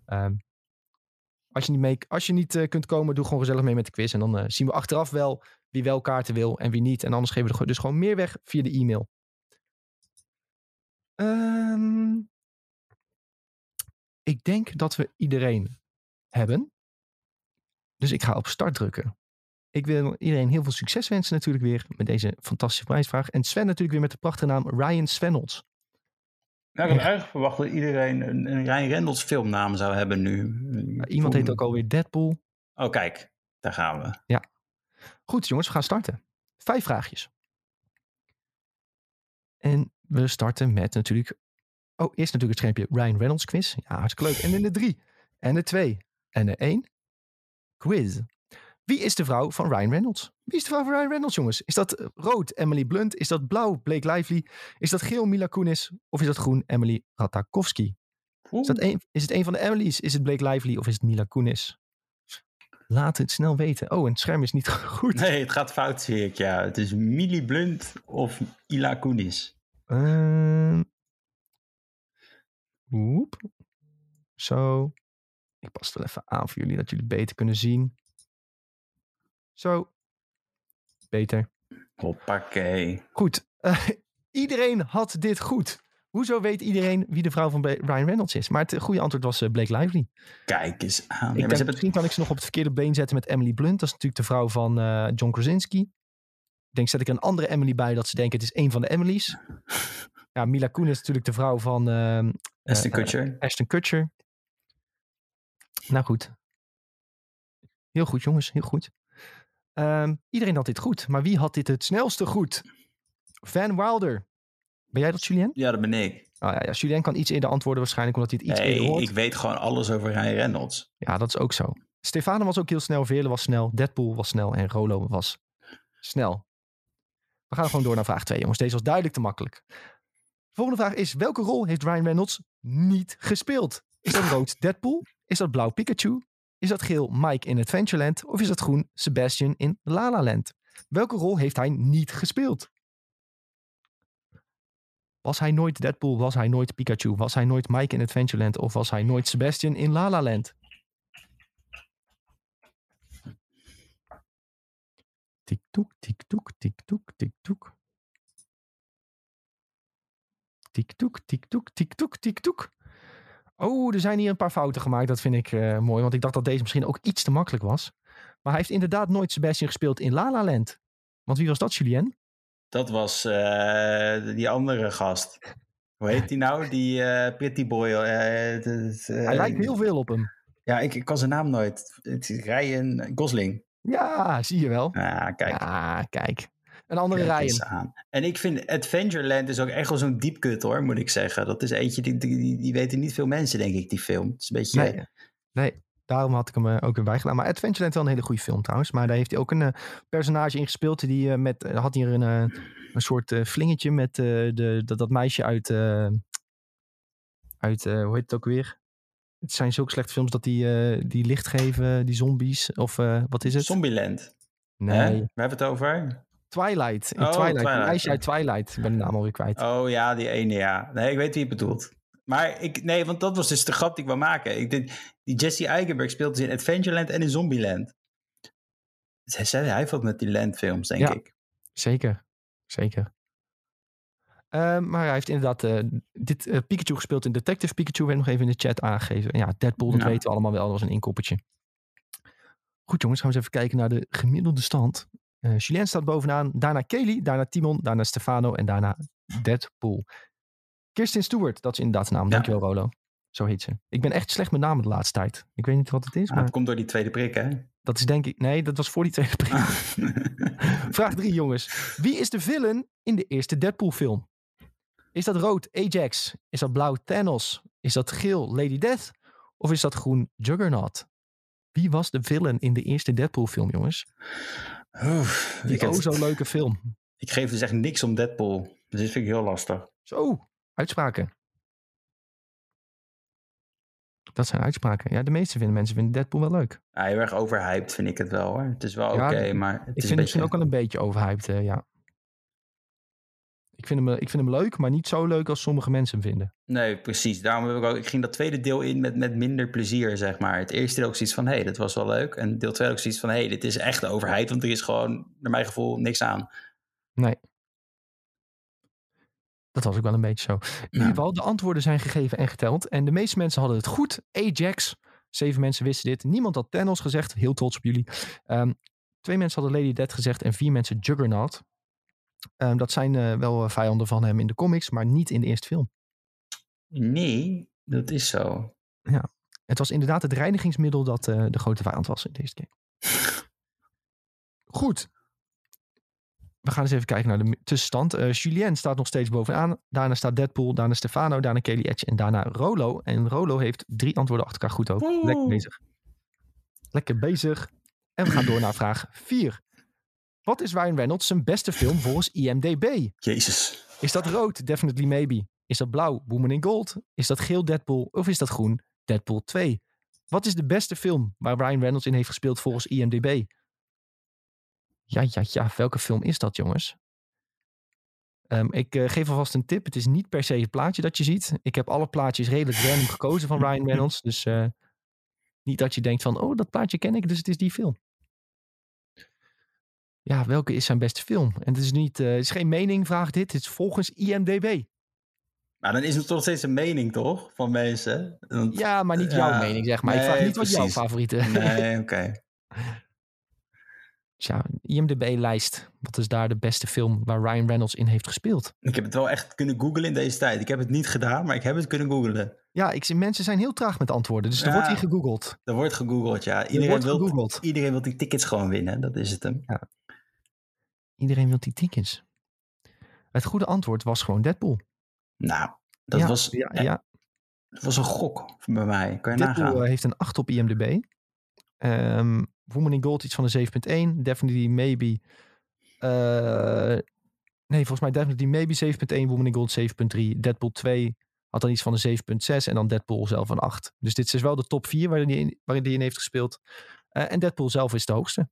Um, Als je niet, mee, als je niet eh, kunt komen, doe gewoon gezellig mee met de quiz. En dan eh, zien we achteraf wel wie wel kaarten wil en wie niet. En anders geven we dus gewoon meer weg via de e-mail. Ehm, ik denk dat we iedereen hebben. Dus ik ga op start drukken. Ik wil iedereen heel veel succes wensen natuurlijk weer met deze fantastische prijsvraag. En Sven natuurlijk weer met de prachtige naam Ryan Svenholz. Nou, ik had eigenlijk verwacht dat iedereen een, een Ryan Reynolds filmnaam zou hebben nu. iemand heet ook alweer Deadpool. Oh, kijk. Daar gaan we. Goed jongens, we gaan starten. Vijf vraagjes. En we starten met natuurlijk... Oh, eerst natuurlijk het schermpje Ryan Reynolds quiz. Ja, hartstikke leuk. En in de drie. En de twee. En de één. Quiz. Wie is de vrouw van Ryan Reynolds? Wie is de vrouw van Ryan Reynolds, jongens? Is dat eh, rood Emily Blunt? Is dat blauw Blake Lively? Is dat geel Mila Kunis? Of is dat groen Emily Ratajkowski? Is, dat een, is het een van de Emily's? Is het Blake Lively of is het Mila Kunis? Laat het snel weten. Oh, en het scherm is niet goed. Nee, het gaat fout, zie ik. Ja, het is Millie Blunt of Ila Kunis. Woep. Zo. Ik pas het wel even aan voor jullie, dat jullie beter kunnen zien. Zo. Beter. Hoppakee. Goed. Eh, iedereen had dit goed. Hoezo weet iedereen wie de vrouw van Ryan Reynolds is? Maar het goede antwoord was eh, Blake Lively. Kijk eens aan. Ik denk, hebben misschien kan ik ze nog op het verkeerde been zetten met Emily Blunt. Dat is natuurlijk de vrouw van eh, John Krasinski. Ik denk, zet ik een andere Emily bij dat ze denken het is een van de Emily's. Ja, Mila Kunis is natuurlijk de vrouw van Aston eh, Kutcher. Ashton Kutcher. Nou goed. Heel goed, jongens. Heel goed. Ehm, iedereen had dit goed. Maar wie had dit het snelste goed? Van Wilder. Ben jij dat, Julien? Ja, dat ben ik. Oh, ja, ja, Julien kan iets eerder antwoorden waarschijnlijk, omdat hij het iets Nee, eerder hoort. ik weet gewoon alles over Ryan Reynolds. Ja, dat is ook zo. Stefano was ook heel snel. Veerle was snel. Deadpool was snel. En Rolo was snel. We gaan gewoon door naar vraag 2, jongens. Deze was duidelijk te makkelijk. De volgende vraag is: welke rol heeft Ryan Reynolds niet gespeeld? Is dat rood Deadpool? Is dat blauw Pikachu? Is dat geel Mike in Adventureland? Of is dat groen Sebastian in La La Land? Welke rol heeft hij niet gespeeld? Was hij nooit Deadpool? Was hij nooit Pikachu? Was hij nooit Mike in Adventureland? Of was hij nooit Sebastian in La La Land? Tik-toek, tik-toek, tik-toek, tik-toek. Tik-toek, tik-toek, tik-toek, tik-toek. Oh, er zijn hier een paar fouten gemaakt. Dat vind ik eh, mooi, want ik dacht dat deze misschien ook iets te makkelijk was. Maar hij heeft inderdaad nooit Sebastian gespeeld in La La Land. Want wie was dat, Julien? Dat was eh, die andere gast. Hoe heet die nou? Die eh, Pretty Boy. Hij lijkt heel veel op hem. Ja, ik, ik kan zijn naam nooit. Het is Ryan Gosling. Ja, zie je wel. Ah, kijk. Ja, kijk. Een andere Ryan. aan. En ik vind Adventureland is ook echt wel zo'n diepkut hoor, moet ik zeggen. Dat is eentje, die, die, die, weten niet veel mensen, denk ik, die film. Het is een beetje... Nee, nee, daarom had ik hem eh, ook weer bijgedaan. Maar Adventureland wel een hele goede film trouwens. Maar daar heeft hij ook een eh, personage in gespeeld. Die eh, met, had hier een, een soort flingetje met de, dat, dat meisje uit, uit hoe heet het ook weer? Het zijn zulke slechte films dat die, die licht geven, die zombies. Of wat is het? Zombieland. nee, Hè? Waar hebben we het over? Twilight. In Oh, Twilight. Een Twilight, meisje ja. uit Twilight. Ik ben de naam alweer kwijt. Oh ja, die ene ja. Nee, ik weet wie je bedoelt. Maar ik, nee, want dat was dus de grap die ik wou maken. Ik, dit, die Jesse Eisenberg speelt dus in Adventureland en in Zombieland. Zij hij wat met die landfilms, denk Ja. ik. Zeker, zeker. Ehm, maar hij heeft inderdaad eh, dit eh, Pikachu gespeeld in Detective Pikachu. Werd nog even in de chat aangegeven. Ja, Deadpool, dat weten we allemaal wel. Dat was een inkoppertje. Goed jongens, gaan we eens even kijken naar de gemiddelde stand. Eh Julien staat bovenaan. Daarna Kelly, daarna Timon, daarna Stefano en daarna Deadpool. Kirsten Stewart, dat is inderdaad de naam. Ja. Dankjewel Rolo. Zo heet ze. Ik ben echt slecht met namen de laatste tijd. Ik weet niet wat het is, Ah, maar het komt door die tweede prik, hè? dat is denk ik... Nee, dat was voor die tweede prik. Vraag 3, jongens. Wie is de villain in de eerste Deadpool film? Is dat rood Ajax? Is dat blauw Thanos? Is dat geel Lady Death? Of is dat groen Juggernaut? Wie was de villain in de eerste Deadpool film, jongens? Oef, ik, oh zo leuke film. ik geef dus echt niks om Deadpool. Dus dit vind ik heel lastig. Zo, uitspraken. Dat zijn uitspraken. Ja, de meeste vinden, mensen vinden Deadpool wel leuk. Ja, heel erg overhyped vind ik het wel, hoor. Het is wel Ja, oké, maar het Ik is vind een het misschien beetje... ook wel een beetje overhyped, eh, ja. Ik vind, hem, ik vind hem leuk, maar niet zo leuk als sommige mensen hem vinden. Nee, precies. Daarom heb ik ook, ik ging dat tweede deel in met, met minder plezier, zeg maar. Het eerste deel ook zoiets van, hé, hey, dit was wel leuk. En deel twee ook zoiets van, hé, hey, dit is echt de overheid. Want er is gewoon, naar mijn gevoel, niks aan. Nee. Dat was ook wel een beetje zo. In ieder geval, de antwoorden zijn gegeven en geteld. En de meeste mensen hadden het goed. Ajax. Zeven mensen wisten dit. Niemand had Thanos gezegd. Heel trots op jullie. Ehm, twee mensen hadden Lady Death gezegd. En vier mensen Juggernaut. Um, dat zijn uh, wel vijanden van hem in de comics. Maar niet in de eerste film. Nee, dat is zo. Ja. Het was inderdaad het reinigingsmiddel dat uh, de grote vijand was in deze keer. Goed we gaan eens even kijken naar de tussenstand. Uh, Julien staat nog steeds bovenaan. Daarna staat Deadpool, daarna Stefano, daarna Kelly Edge en daarna Rolo. En Rolo heeft drie antwoorden achter elkaar goed ook. Lekker bezig. Lekker bezig. En we gaan door naar vraag 4. Wat is Ryan Reynolds zijn beste film volgens IMDb? Jezus. Is dat rood? Definitely Maybe. Is dat blauw? Woman in Gold. Is dat geel Deadpool? Of is dat groen? Deadpool 2. Wat is de beste film waar Ryan Reynolds in heeft gespeeld volgens IMDb? Ja, ja, ja. Welke film is dat, jongens? Um, ik uh, geef alvast een tip. Het is niet per se het plaatje dat je ziet. Ik heb alle plaatjes redelijk random gekozen van Ryan Reynolds. Dus uh, niet dat je denkt van, oh, dat plaatje ken ik, dus het is die film. Ja, welke is zijn beste film? En het is, niet, uh, het is geen mening, vraag dit. Het is volgens IMDb. Maar dan is het toch steeds een mening, toch? Van mensen. Want, ja, maar niet jouw mening, zeg maar. Nee, ik vraag niet precies. wat jouw favoriete. Nee, oké. Okay. IMDb-lijst. Wat is daar de beste film waar Ryan Reynolds in heeft gespeeld? Ik heb het wel echt kunnen googlen in deze tijd. Ik heb het niet gedaan, maar ik heb het kunnen googlen. Ja, ik zie, mensen zijn heel traag met antwoorden. Dus er wordt hier gegoogeld. Er wordt gegoogeld, ja. Iedereen, wil, iedereen wil die tickets gewoon winnen. Dat is het hem. Ja. Iedereen wil die tickets. Het goede antwoord was gewoon Deadpool. Nou, dat ja, was... Ja, ja. Dat was een gok bij mij. Kan je Deadpool nagaan. heeft een 8 op IMDb. Um, Woman in Gold iets van de 7.1. Definitely Maybe. Uh, nee, volgens mij Definitely Maybe 7.1. Woman in Gold 7.3. Deadpool 2 had dan iets van de 7.6. En dan Deadpool zelf een 8. Dus dit is dus wel de top 4 waarin hij in, waarin die in heeft gespeeld. Uh, en Deadpool zelf is de hoogste.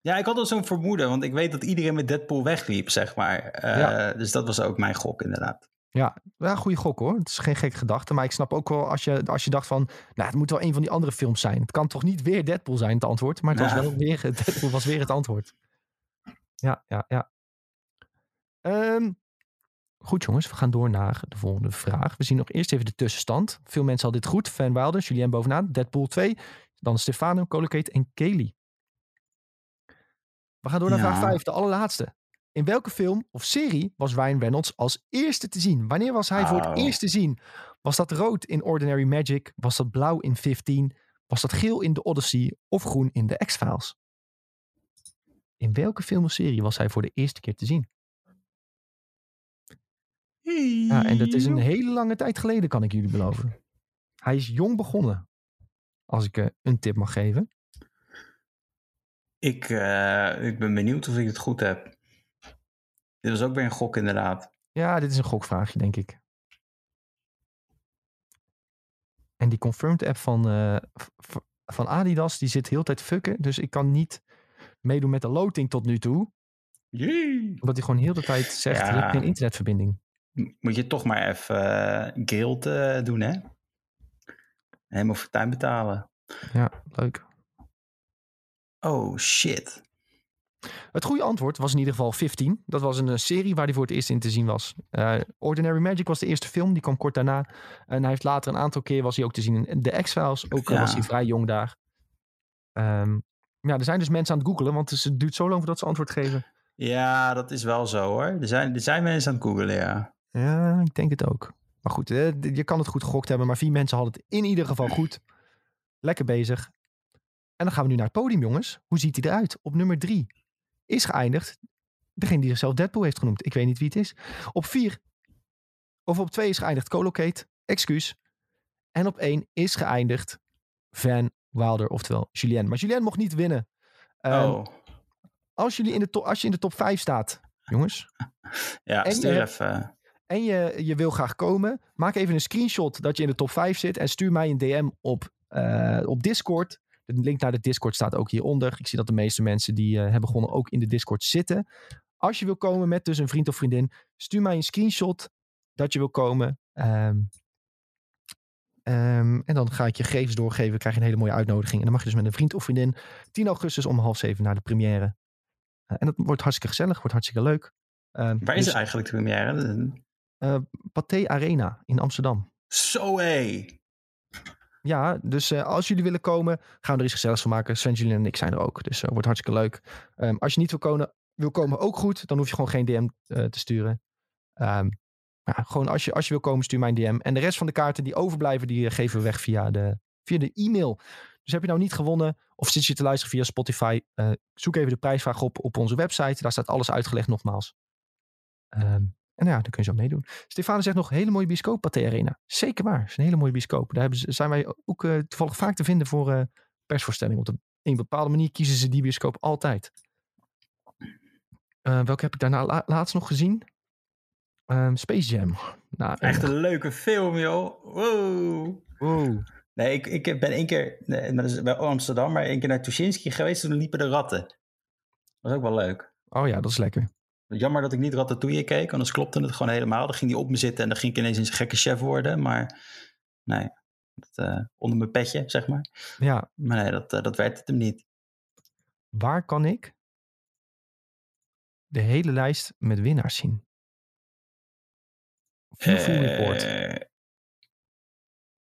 Ja, ik had al zo'n vermoeden. Want ik weet dat iedereen met Deadpool wegliep, zeg maar. Uh, ja. Dus dat was ook mijn gok, inderdaad. Ja, ja goede gok hoor. Het is geen gekke gedachte. Maar ik snap ook wel als je, als je dacht van... Nou, het moet wel een van die andere films zijn. Het kan toch niet weer Deadpool zijn, het antwoord. Maar het was wel weer, Deadpool was weer het antwoord. Ja, ja, ja. Um, goed jongens, we gaan door naar de volgende vraag. We zien nog eerst even de tussenstand. Veel mensen hadden dit goed. Van Wilder, Julien bovenaan. Deadpool 2. Dan Stefano, Colocate en Kelly. We gaan door naar ja. vraag 5, de allerlaatste. In welke film of serie was Ryan Reynolds als eerste te zien? Wanneer was hij oh. voor het eerst te zien? Was dat rood in Ordinary Magic? Was dat blauw in 15? Was dat geel in The Odyssey? Of groen in The X-Files? In welke film of serie was hij voor de eerste keer te zien? Ja, en dat is een hele lange tijd geleden, kan ik jullie beloven. Hij is jong begonnen. Als ik uh, een tip mag geven. Ik, uh, ik ben benieuwd of ik het goed heb. Dit was ook weer een gok, inderdaad. Ja, dit is een gokvraagje, denk ik. En die confirmed app van, uh, van Adidas, die zit heel tijd fucken. Dus ik kan niet meedoen met de loting tot nu toe. Jee. Omdat hij gewoon heel de tijd zegt, ja. je hebt geen internetverbinding. Moet je toch maar even uh, guild uh, doen, hè? Helemaal fortuin betalen. Ja, leuk. Oh, shit. Het goede antwoord was in ieder geval 15. Dat was een serie waar hij voor het eerst in te zien was. Uh, Ordinary Magic was de eerste film, die kwam kort daarna. En hij heeft later een aantal keer was hij ook te zien in The X-Files. Ook ja. was hij vrij jong daar. Um, ja, er zijn dus mensen aan het googelen, want het duurt zo lang voordat ze antwoord geven. Ja, dat is wel zo hoor. Er zijn, er zijn mensen aan het googelen, ja. Ja, ik denk het ook. Maar goed, je kan het goed gegokt hebben, maar vier mensen hadden het in ieder geval goed. Lekker bezig. En dan gaan we nu naar het podium, jongens. Hoe ziet hij eruit? Op nummer drie is geëindigd. Degene die zichzelf Deadpool heeft genoemd. Ik weet niet wie het is. Op vier, of op twee is geëindigd Colocate. Excuus. En op één is geëindigd Van Wilder, oftewel Julien. Maar Julien mocht niet winnen. Um, oh. als, jullie in de als je in de top 5 staat, jongens. Ja, en stuur je, even. En je, je wil graag komen. Maak even een screenshot dat je in de top 5 zit. En stuur mij een DM op, uh, op Discord. De link naar de Discord staat ook hieronder. Ik zie dat de meeste mensen die uh, hebben begonnen ook in de Discord zitten. als je wil komen met dus een vriend of vriendin, stuur mij een screenshot dat je wil komen. Ehm, ehm, en dan ga ik je gegevens doorgeven, krijg je een hele mooie uitnodiging. En dan mag je dus met een vriend of vriendin 10 augustus om half zeven naar de première. Eh, en dat wordt hartstikke gezellig, wordt hartstikke leuk. Ehm, Waar is dus, het eigenlijk de première? eh, Pathé Arena in Amsterdam. Zo hé. Ja, dus eh, als jullie willen komen, gaan we er iets gezelligs van maken. Sven, Julien en ik zijn er ook. Dus uh, wordt hartstikke leuk. Ehm, als je niet wil komen, wil komen, ook goed. Dan hoef je gewoon geen DM uh, te sturen. Um, ja, gewoon als je, als je wil komen, stuur mij een DM. En de rest van de kaarten die overblijven, die eh, geven we weg via de, via de e-mail. Dus heb je nou niet gewonnen of zit je te luisteren via Spotify, zoek even de prijsvraag op op onze website. Daar staat alles uitgelegd nogmaals. Um, en nou ja, dan kun je zo meedoen. Stefano zegt nog, hele mooie bioscoop, Pathé Arena. Zeker waar, het is een hele mooie bioscoop. Daar hebben ze, zijn wij ook uh, toevallig vaak te vinden voor uh, persvoorstellingen. Op een bepaalde manier kiezen ze die bioscoop altijd. Uh, welke heb ik daarna la laatst nog gezien? Um, Space Jam. Nou, Echt een leuke film, joh. Wow. wow. Nee, ik, ik ben één keer, nee, dat is bij Amsterdam, maar één keer naar Tuschinski geweest. Toen liepen de ratten. Dat was ook wel leuk. Oh ja, dat is lekker. Jammer dat ik niet Ratatouille keek, anders klopte het gewoon helemaal. Dan ging hij op me zitten en dan ging ik ineens een gekke chef worden. Maar nee, dat, uh, onder mijn petje, zeg maar. Ja. Maar nee, dat, uh, dat werd het hem niet. Waar kan ik de hele lijst met winnaars zien? Viewful uh, Report.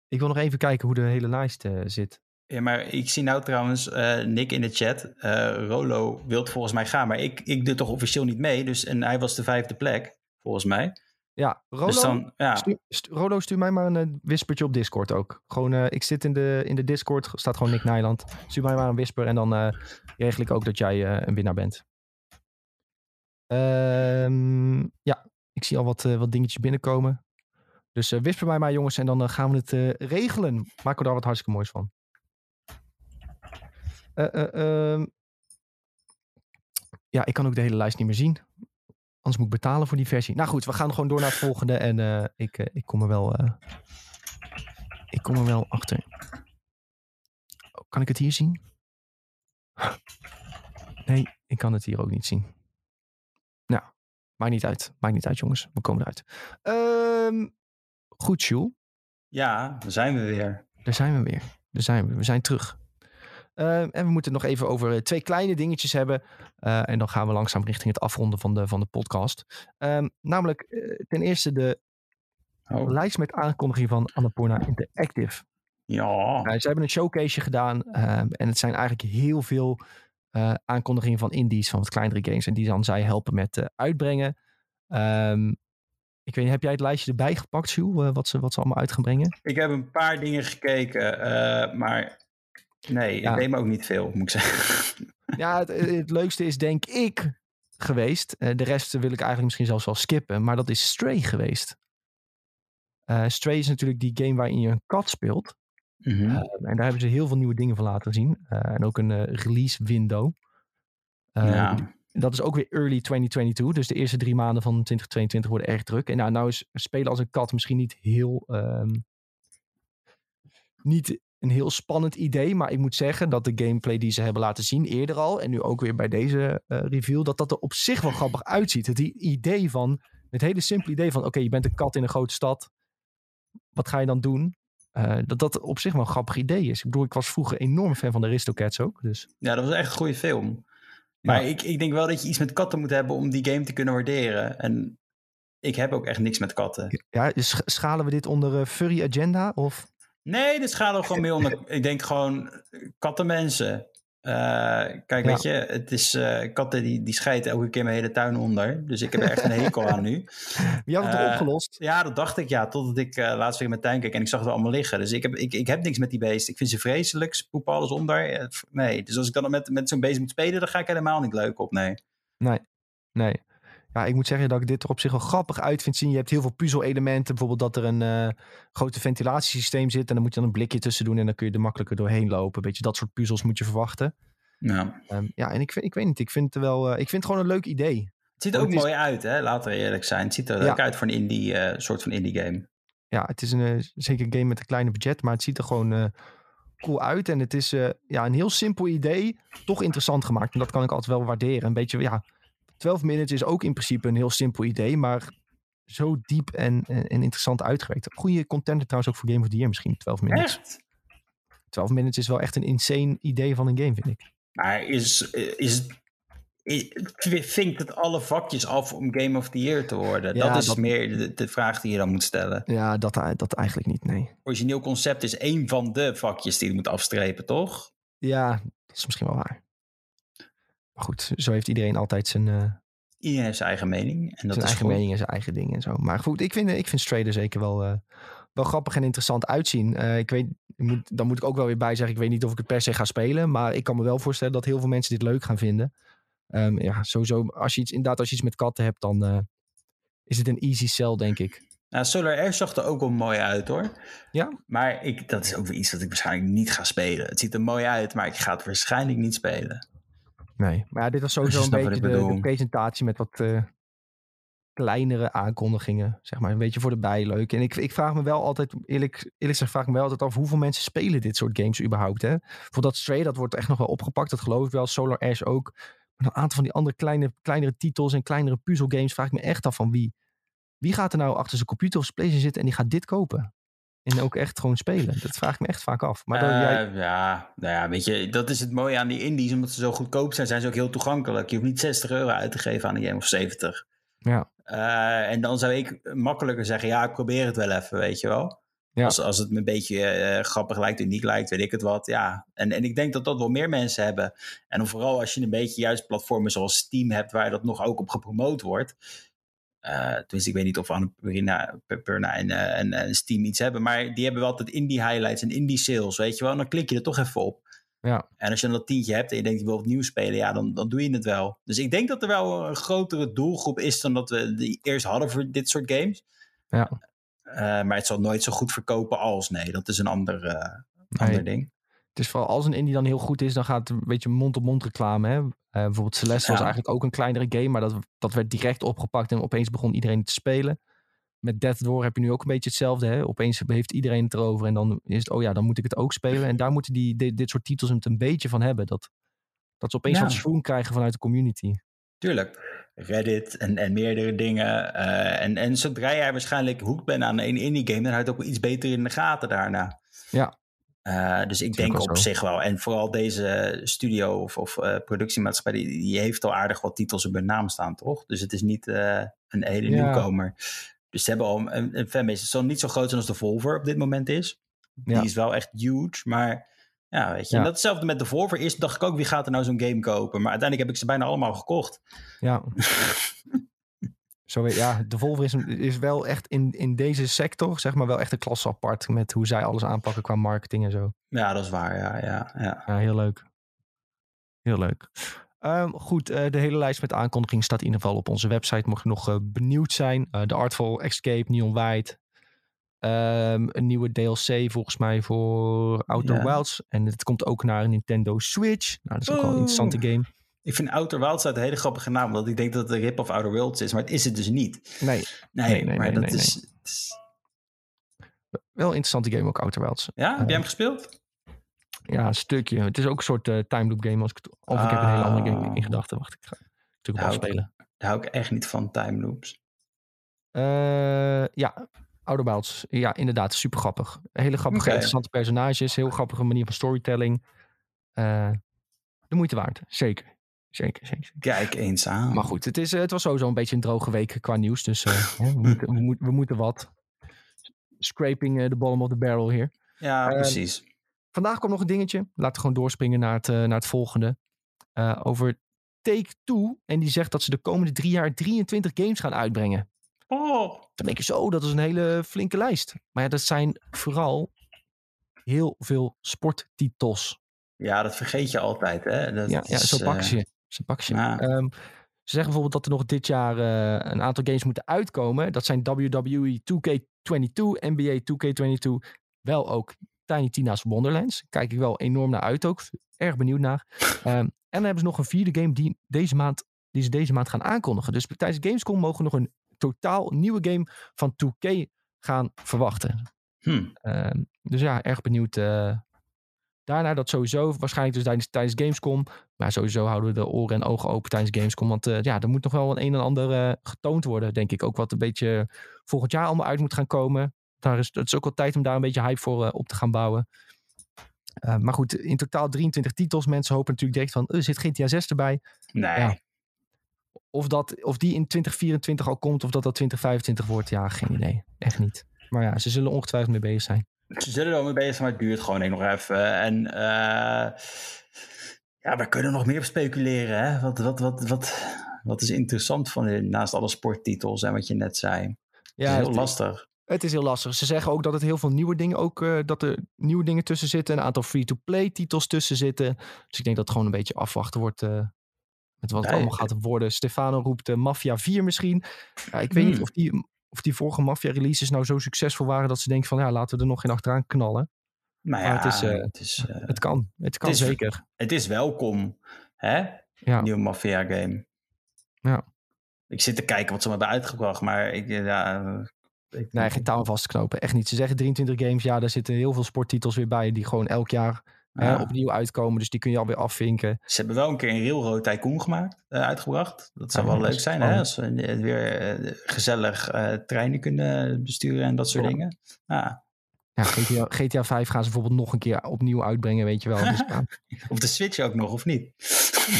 Ik wil nog even kijken hoe de hele lijst zit. Ja, maar ik zie nou trouwens uh, Nick in de chat. Uh, Rolo wilt volgens mij gaan, maar ik, ik doe toch officieel niet mee. Dus, en hij was de vijfde plek, volgens mij. Ja, Rolo, dus dan, ja. Stu Rolo stuur mij maar een uh, wispertje op Discord ook. Gewoon, uh, ik zit in de, in de Discord, staat gewoon Nick Nijland. Stuur mij maar een wisper en dan regel ik ook dat jij een winnaar bent. Um, ja, ik zie al wat, wat dingetjes binnenkomen. Dus wisper mij maar jongens en dan gaan we het regelen. Maken we daar wat hartstikke moois van. Uh, uh, uh, ja, ik kan ook de hele lijst niet meer zien. Anders moet ik betalen voor die versie. Nou goed, we gaan gewoon door naar het volgende. En uh, ik, ik kom er wel. Ik kom er wel achter. Oh, kan ik het hier zien? Nee, ik kan het hier ook niet zien. Nou, maakt niet uit. Maakt niet uit, jongens. We komen eruit. Um, goed, Jules. Ja, daar zijn we weer. Daar zijn we weer. Daar zijn we. We zijn terug. Uh, en we moeten het nog even over uh, twee kleine dingetjes hebben. Uh, en dan gaan we langzaam richting het afronden van de, van de podcast. Um, namelijk eh, ten eerste de oh. lijst met aankondiging van Annapurna Interactive. Ja. ze hebben een showcase gedaan. en het zijn eigenlijk heel veel aankondigingen van indies, van wat kleinere games. En die dan zij helpen met uitbrengen. Um, ik weet niet, heb jij het lijstje erbij gepakt, Sjoe? wat, ze, wat ze allemaal uit gaan brengen? Ik heb een paar dingen gekeken, maar Nee, ja. ik neem ook niet veel, moet ik zeggen. Ja, het, het leukste is denk ik geweest. Uh, de rest wil ik eigenlijk misschien zelfs wel skippen. Maar dat is Stray geweest. Uh, Stray is natuurlijk die game waarin je een kat speelt. Mm -hmm. uh, en daar hebben ze heel veel nieuwe dingen van laten zien. en ook een release window. ja. Dat is ook weer early 2022. Dus de eerste drie maanden van 2022 worden erg druk. En nou, nou is spelen als een kat misschien niet heel... Um, niet een heel spannend idee. Maar ik moet zeggen dat de gameplay die ze hebben laten zien eerder al. En nu ook weer bij deze uh, review. Dat dat er op zich wel grappig uitziet. Het idee van. Het hele simpele idee van. Oké, okay, je bent een kat in een grote stad. Wat ga je dan doen? Uh, dat dat op zich wel een grappig idee is. Ik bedoel, ik was vroeger enorm fan van de Aristocats ook. Dus. Ja, dat was echt een goede film. Maar ja. ik, ik denk wel dat je iets met katten moet hebben om die game te kunnen waarderen. En ik heb ook echt niks met katten. Ja, dus schalen we dit onder uh, furry agenda? Of? Nee, dit gaat er gewoon meer onder. Ik denk gewoon kattenmensen. Uh, kijk, ja. weet je, het is uh, katten die, die scheiden elke keer mijn hele tuin onder. Dus ik heb er echt een hekel aan nu. Wie had het uh, opgelost? Ja, dat dacht ik ja. Totdat ik laatst weer in mijn tuin keek en ik zag het allemaal liggen. Dus ik heb, ik, ik heb niks met die beesten. Ik vind ze vreselijk. Ze poepen alles onder. Nee, dus als ik dan met, met zo'n beest moet spelen, dan ga ik helemaal niet leuk op. Nee. Nee, nee. Ja, ik moet zeggen dat ik dit er op zich wel grappig uit vind zien. Je hebt heel veel puzzel-elementen. Bijvoorbeeld dat er een uh, grote ventilatiesysteem zit. En dan moet je dan een blikje tussen doen. En dan kun je er makkelijker doorheen lopen. Beetje dat soort puzzels moet je verwachten. Ja, um, ja en ik, ik weet niet. Ik vind het wel. Uh, ik vind het gewoon een leuk idee. Het ziet er ook mooi uit, hè? Laten we eerlijk zijn. Het ziet er ja. leuk uit voor een indie, uh, soort van indie game. Ja, het is een zeker game met een kleine budget. Maar het ziet er gewoon cool uit. En het is ja, een heel simpel idee. Toch interessant gemaakt. En dat kan ik altijd wel waarderen. Een beetje, ja 12 minutes is ook in principe een heel simpel idee, maar zo diep en, en, en interessant uitgewerkt. Goede contender trouwens ook voor Game of the Year misschien, 12 minutes. Echt? 12 minutes is wel echt een insane idee van een game, vind ik. Maar is, is, is, vinkt het alle vakjes af om Game of the Year te worden? Ja, dat is dat- meer de, de vraag die je dan moet stellen. Ja, dat, dat eigenlijk niet, nee. Origineel concept is één van de vakjes die je moet afstrepen, toch? Ja, dat is misschien wel waar. Maar goed, zo heeft iedereen altijd zijn, eh, Iedereen heeft zijn eigen mening. En dat zijn is eigen goed. mening en zijn eigen dingen en zo. Maar goed, ik vind, ik vind Stray er zeker wel, eh, wel grappig en interessant uitzien. Eh, ik weet, moet, dan moet ik ook wel weer bij zeggen, ik weet niet of ik het per se ga spelen. Maar ik kan me wel voorstellen dat heel veel mensen dit leuk gaan vinden. Ehm, ja, sowieso, als je iets, inderdaad, als je iets met katten hebt, dan eh, is het een easy sell, denk ik. Nou, Solar Air zag er ook wel mooi uit hoor. Ja? Maar ik, dat is ook weer iets dat ik waarschijnlijk niet ga spelen. Het ziet er mooi uit, maar ik ga het waarschijnlijk niet spelen. Nee. Maar ja, dit was sowieso een beetje de, presentatie met wat eh, kleinere aankondigingen. Zeg maar, een beetje voor de bij leuk. En ik, ik vraag me wel altijd, eerlijk, eerlijk gezegd, vraag ik me wel altijd af hoeveel mensen spelen dit soort games überhaupt. Hè? Voor dat Stray, dat wordt echt nog wel opgepakt. Dat geloof ik wel. Solar Ash ook. Maar een aantal van die andere kleine, kleinere titels en kleinere puzzelgames vraag ik me echt af van wie. Wie gaat er nou achter zijn computer of zijn PlayStation zitten en die gaat dit kopen? En ook echt gewoon spelen. Dat vraag ik me echt vaak af. Maar dan, jij, Eh, ja, nou ja, weet je, dat is het mooie aan die indies. Omdat ze zo goedkoop zijn, zijn ze ook heel toegankelijk. Je hoeft niet 60 euro uit te geven aan een game of 70. ja, Eh, en dan zou ik makkelijker zeggen, ja, ik probeer het wel even, weet je wel. Ja. Als, als het me een beetje eh, grappig lijkt, uniek lijkt, weet ik het wat. Ja. En, en ik denk dat dat wel meer mensen hebben. En vooral als je een beetje juist platformen zoals Steam hebt, waar dat nog ook op gepromoot wordt. Eh tenminste, ik weet niet of Annapurna Perna en, eh, en, en Steam iets hebben, maar die hebben wel altijd indie highlights en indie sales, weet je wel. En dan klik je er toch even op. ja, En als je dan dat tientje hebt en je denkt je wil opnieuw spelen, ja, dan, dan doe je het wel. Dus ik denk dat er wel een grotere doelgroep is dan dat we die eerst hadden voor dit soort games. ja. Eh, maar het zal nooit zo goed verkopen als. Nee, dat is een ander, eh, Nee. ander ding. Het is vooral als een indie dan heel goed is, dan gaat het een beetje mond-op-mond reclame. Hè? Eh, bijvoorbeeld Celeste was eigenlijk ook een kleinere game, maar dat, dat werd direct opgepakt en opeens begon iedereen te spelen. Met Death Door heb je nu ook een beetje hetzelfde. Hè? Opeens heeft iedereen het erover en dan is het, oh ja, dan moet ik het ook spelen. En daar moeten die, dit, dit soort titels het een beetje van hebben. Dat, dat ze opeens Ja. wat swoon krijgen vanuit de community. Tuurlijk. Reddit en, en meerdere dingen. eh, en, en zodra jij waarschijnlijk hoekt bent aan een indie game, dan houdt het ook iets beter in de gaten daarna. Ja. Eh, dus ik denk op zo. zich wel. En vooral deze studio of, of eh, productiemaatschappij, die, die heeft al aardig wat titels op hun naam staan, toch? Dus het is niet eh, een hele Ja. nieuwkomer. Dus ze hebben al een, een fanbase. Het zal niet zo groot zijn als de Volver op dit moment is. Die Ja. is wel echt huge, maar ja, weet je. Ja. En datzelfde met de Volver. Eerst dacht ik ook, wie gaat er nou zo'n game kopen? Maar uiteindelijk heb ik ze bijna allemaal gekocht. Ja. Zo, ja, de Volvo is, is wel echt in, in deze sector, zeg maar, wel echt een klasse apart met hoe zij alles aanpakken qua marketing en zo. Ja, dat is waar. Ja, ja, ja. Ja, heel leuk. Heel leuk. Ehm, goed, eh, de hele lijst met aankondigingen staat in ieder geval op onze website. Mocht je nog eh, benieuwd zijn. Eh The Artful Escape, Neon White. Ehm, een nieuwe DLC volgens mij voor Outer Ja. Wilds. En het komt ook naar een Nintendo Switch. Nou, dat is ook wel een interessante game. Ik vind Outer Wilds uit een hele grappige naam, omdat ik denk dat het een rip of Outer Worlds is, maar het is het dus niet. Nee, Nee, Nee, nee, maar nee, dat is, wel een interessante game ook, Outer Wilds. Ja, heb jij hem gespeeld? Ja, een stukje. Het is ook een soort eh time loop game. Als ik het, of ik heb een hele andere game in Ah. gedachten. Wacht, ik ga natuurlijk wel spelen. Daar hou ik echt niet van, time loops. Eh, ja, Outer Wilds. Ja, inderdaad. Super grappig. Hele grappige, interessante personages. Heel grappige manier van storytelling. Eh, de moeite waard. Zeker. Zeker, zeker. zeker. Kijk eens aan. Maar goed, het, is, eh, het was sowieso een beetje een droge week qua nieuws. Dus eh, hè, we, moeten, we, moeten, we moeten wat. Scraping eh, the bottom of the barrel hier. Ja, Ehm, precies. Vandaag kwam nog een dingetje. Laten we gewoon doorspringen naar het, eh, naar het volgende. Eh, over Take-Two. En die zegt dat ze de komende drie jaar 23 games gaan uitbrengen. Oh, Dan denk je zo, dat is een hele flinke lijst. Maar ja, dat zijn vooral heel veel sporttitels. ja, dat vergeet je altijd, hè? Dat Ja, ja is, zo eh, pakken ze je. Pakken ze ja. Ehm, ze zeggen bijvoorbeeld dat er nog dit jaar eh, een aantal games moeten uitkomen. Dat zijn WWE 2K22, NBA 2K22. Wel ook Tiny Tina's Wonderlands. Kijk ik wel enorm naar uit ook. Erg benieuwd naar. Ehm, en dan hebben ze nog een vierde game die, deze maand, die ze deze maand gaan aankondigen. Dus tijdens Gamescom mogen we nog een totaal nieuwe game van 2K gaan verwachten. Hm. Ehm, dus ja, erg benieuwd. eh daarna dat sowieso. Waarschijnlijk dus tijdens, tijdens Gamescom. Maar Maar sowieso houden we de oren en ogen open tijdens Gamescom. Want uh, ja, er moet nog wel een een en ander uh, getoond worden, denk ik. Ook wat een beetje volgend jaar allemaal uit moet gaan komen. Daar is, het is ook wel tijd om daar een beetje hype voor uh, op te gaan bouwen. maar goed, in totaal 23 titels. Mensen hopen natuurlijk direct van, er zit GTA 6 erbij. Nee. Ja. Of, dat, of die in 2024 al komt, of dat dat 2025 wordt, ja, geen idee. Echt niet. Maar ja, ze zullen ongetwijfeld mee bezig zijn. Ze zullen er wel mee bezig zijn, maar het duurt gewoon nog even. En ja, we kunnen nog meer op speculeren. Hè? Wat, wat, wat, wat, wat is interessant van naast alle sporttitels en wat je net zei? Ja, het is heel lastig. Het is heel lastig. Ze zeggen ook dat het heel veel nieuwe dingen ook, uh, dat er nieuwe dingen tussen zitten. Een aantal free-to-play titels tussen zitten. Dus ik denk dat het gewoon een beetje afwachten wordt uh, met wat het allemaal gaat worden. Stefano roept uh, Mafia 4 misschien. Ja, ik weet niet hmm. of die, of die vorige Mafia releases nou zo succesvol waren dat ze denken van ja, laten we er nog geen achteraan knallen. Nou ja, het, is, uh, het, is, uh, het kan. Het kan het is, zeker. Het is welkom, hè? Ja. Nieuwe Mafia game. Ja. Ik zit te kijken wat ze me hebben uitgebracht, maar ik, ja, ik, nee, geen touw vast te knopen. Echt niet. Ze zeggen 23 games. Ja, daar zitten heel veel sporttitels weer bij die gewoon elk jaar ja. hè, opnieuw uitkomen. Dus die kun je alweer afvinken. Ze hebben wel een keer een Railroad Tycoon gemaakt, uh, uitgebracht. Dat zou ja, wel leuk zijn, hè? Als we weer uh, gezellig uh, treinen kunnen besturen en dat soort dingen. Ja. Ja, GTA, GTA 5 gaan ze bijvoorbeeld nog een keer opnieuw uitbrengen, weet je wel. Dus, ja. Op de Switch ook nog, of niet?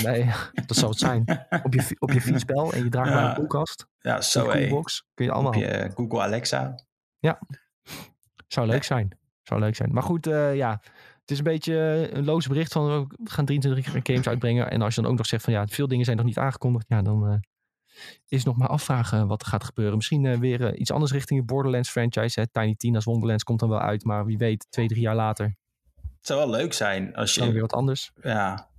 Nee, dat zou het zijn. Op je, op je fietsbel en je draagt ja. een koelkast. Ja, zo kun je allemaal. Op je Google Alexa. Ja, zou leuk zijn. Zou leuk zijn. Maar goed, uh, ja, het is een beetje een loos bericht van we gaan 23 games uitbrengen. En als je dan ook nog zegt van ja, veel dingen zijn nog niet aangekondigd. Ja, dan uh, is nog maar afvragen wat er gaat gebeuren. Misschien uh, weer uh, iets anders richting de Borderlands franchise. Hè. Tiny Tina's Wonderlands komt dan wel uit, maar wie weet, twee, drie jaar later. Het zou wel leuk zijn als je. Dan weer wat anders. Ja.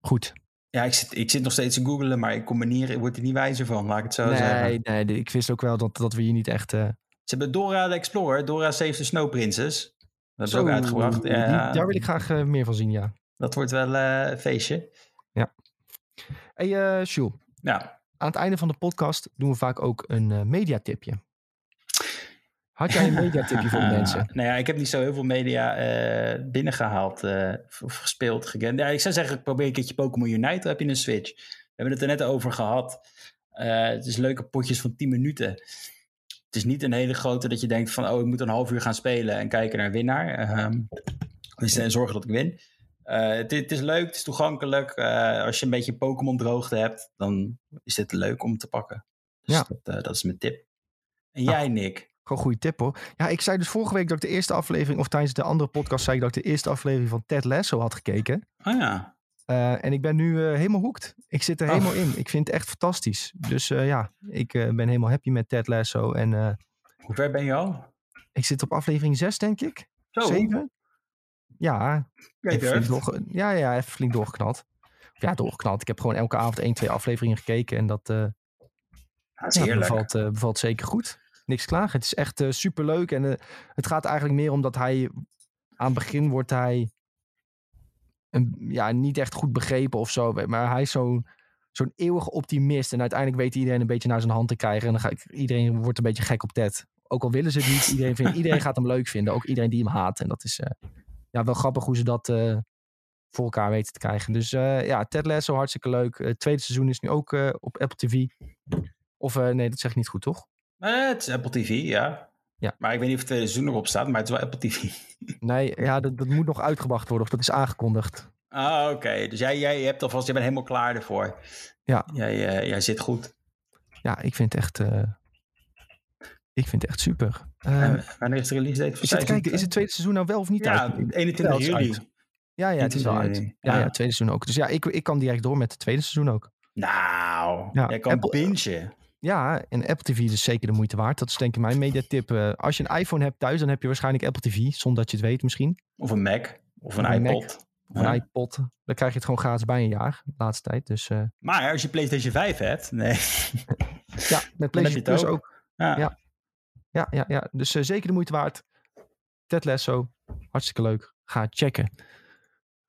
Goed. Ja, ik zit, ik zit nog steeds te googlen, maar ik kom er niet, word er niet wijzer van, laat ik het zo nee, zeggen. Nee, ik wist ook wel dat, dat we hier niet echt... Uh... Ze hebben Dora de Explorer, Dora Save the Snow Princess. Dat is ook uitgebracht. Ja, daar wil ik graag uh, meer van zien, ja. Dat wordt wel uh, een feestje. Ja. Hey, uh. Ja. Aan het einde van de podcast doen we vaak ook een uh, mediatipje. Had jij een mediatipje voor de mensen? Nou ja, ik heb niet zo heel veel media uh, binnengehaald uh, of gespeeld. Gekend. Ja, ik zou zeggen, probeer een keertje Pokémon Unite. heb je een Switch. We hebben het er net over gehad. Uh, het is leuke potjes van 10 minuten. Het is niet een hele grote dat je denkt van... oh, ik moet een half uur gaan spelen en kijken naar winnaar. Um, dus zorgen dat ik win. Uh, het, het, is leuk, het is toegankelijk. Uh, als je een beetje Pokémon droogte hebt, dan is dit leuk om te pakken. Dus ja. dat, dat is mijn tip. En jij, Nick? Gewoon goede tip hoor. Ja, ik zei dus vorige week dat ik de eerste aflevering, of tijdens de andere podcast, zei ik dat ik de eerste aflevering van Ted Lasso had gekeken. Oh ja. en ik ben nu helemaal hoekt. Ik zit er oh. helemaal in. Ik vind het echt fantastisch. Dus ja, ik ben helemaal happy met Ted Lasso. En, Hoe ver ben je al? Ik zit op aflevering 6, denk ik. Zo. 7. Ja, even flink door, ja, ja, even flink doorgeknald. Ja, doorgeknald. Ik heb gewoon elke avond één, twee afleveringen gekeken. En dat, uh, dat ja, bevalt, uh, bevalt zeker goed. Niks klaar. Het is echt super leuk. En het gaat eigenlijk meer om dat hij... Aan het begin wordt hij... Een, ja, niet echt goed begrepen of zo. Maar hij is zo'n zo'n eeuwige optimist. En uiteindelijk weet iedereen een beetje naar zijn hand te krijgen. En dan gaat iedereen wordt een beetje gek op Ted. Ook al willen ze het niet. Iedereen, vindt, iedereen gaat hem leuk vinden. Ook iedereen die hem haat. En dat is, ja, wel grappig hoe ze dat uh, voor elkaar weten te krijgen. Dus uh, ja, Ted Lasso, hartstikke leuk. Het tweede seizoen is nu ook op Apple TV. Of nee, dat zeg ik niet goed, toch? het is Apple TV, ja. ja. Maar ik weet niet of het tweede seizoen erop staat, maar het is wel Apple TV. nee, ja, dat, dat moet nog uitgebracht worden. Of dat is aangekondigd. Ah, oké. Dus jij, jij hebt alvast, je bent helemaal klaar ervoor. Ja. Jij, jij zit goed. Ja, ik vind het echt... Ik vind het echt super. Uh, wanneer is de release date? Het, kijken, is het tweede seizoen nou wel of niet ja, uit? 21 juli. Ja, ja, het is wel uit. Ja, ja, het tweede seizoen ook. Dus ja, ik, ik kan direct door met het tweede seizoen ook. Nou, ja, jij kan Apple, bingen. Ja, en Apple TV is zeker de moeite waard. Dat is denk ik mijn mediatip. Uh, als je een iPhone hebt thuis, dan heb je waarschijnlijk Apple TV. Zonder dat je het weet misschien. Of een Mac. Of een, een iPod. Mac, of een iPod. Dan krijg je het gewoon gratis bij een jaar. De laatste tijd. Dus, uh... Maar als je PlayStation 5 hebt, nee. ja, met PlayStation Plus ook. ook. Ja. ja. Ja, ja, ja. dus uh, zeker de moeite waard. Ted Lasso, hartstikke leuk. Ga checken.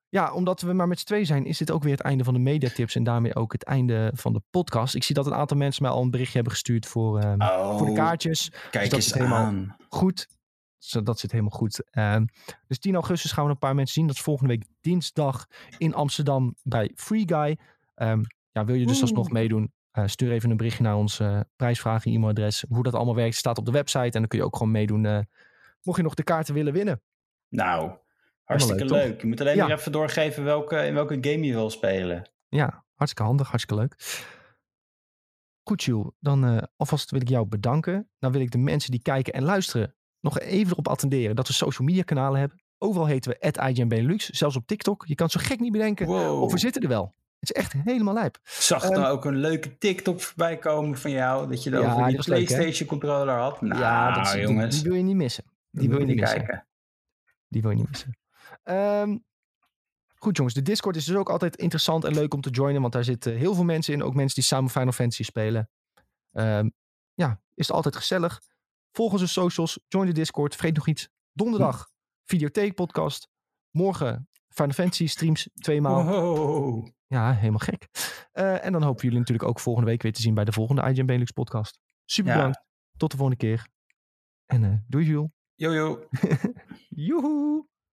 Ja, omdat we maar met z'n twee zijn, is dit ook weer het einde van de mediatips en daarmee ook het einde van de podcast. Ik zie dat een aantal mensen mij al een berichtje hebben gestuurd voor, um, oh, voor de kaartjes. Kijk dus eens helemaal Goed. dat zit helemaal goed. Ehm, dus 10 augustus gaan we een paar mensen zien. Dat is volgende week dinsdag in Amsterdam bij Free Guy. Ehm, ja, wil je dus alsnog meedoen? Eh, stuur even een berichtje naar ons eh prijsvragen, e-mailadres. Hoe dat allemaal werkt staat op de website. En dan kun je ook gewoon meedoen. eh, mocht je nog de kaarten willen winnen. Nou, hartstikke leuk? Je moet alleen Ja. nog even doorgeven welke, in welke game je wil spelen. Ja, hartstikke handig, hartstikke leuk. Goed, Jules. Dan alvast wil ik jou bedanken. Dan wil ik de mensen die kijken en luisteren nog even erop attenderen dat we social media kanalen hebben. Overal heten we IGN Benelux, zelfs op TikTok. Je kan het zo gek niet bedenken. Wow. Of we zitten er wel. Het is echt helemaal lijp. Zag er ook een leuke TikTok voorbij komen van jou. Dat je Ja, over die leuk? PlayStation controller had. Nou, ja, dat is, die- jongens. Die, wil je niet missen. Die wil je niet missen. kijken. Die wil je niet missen. Ehm, goed jongens, de Discord is dus ook altijd interessant en leuk om te joinen. Want daar zitten heel veel mensen in. Ook mensen die samen Final Fantasy spelen. Ehm, ja, is het altijd gezellig. Volg onze socials. Join de Discord. Vergeet nog iets. Donderdag Videotheek podcast. Morgen Final Fantasy streams tweemaal. Wow. Ja, helemaal gek. Eh, en dan hopen we jullie natuurlijk ook volgende week weer te zien bij de volgende IGN Benelux podcast. Super Ja. bedankt. Tot de volgende keer. En eh doei Jules. Yo. Joehoe.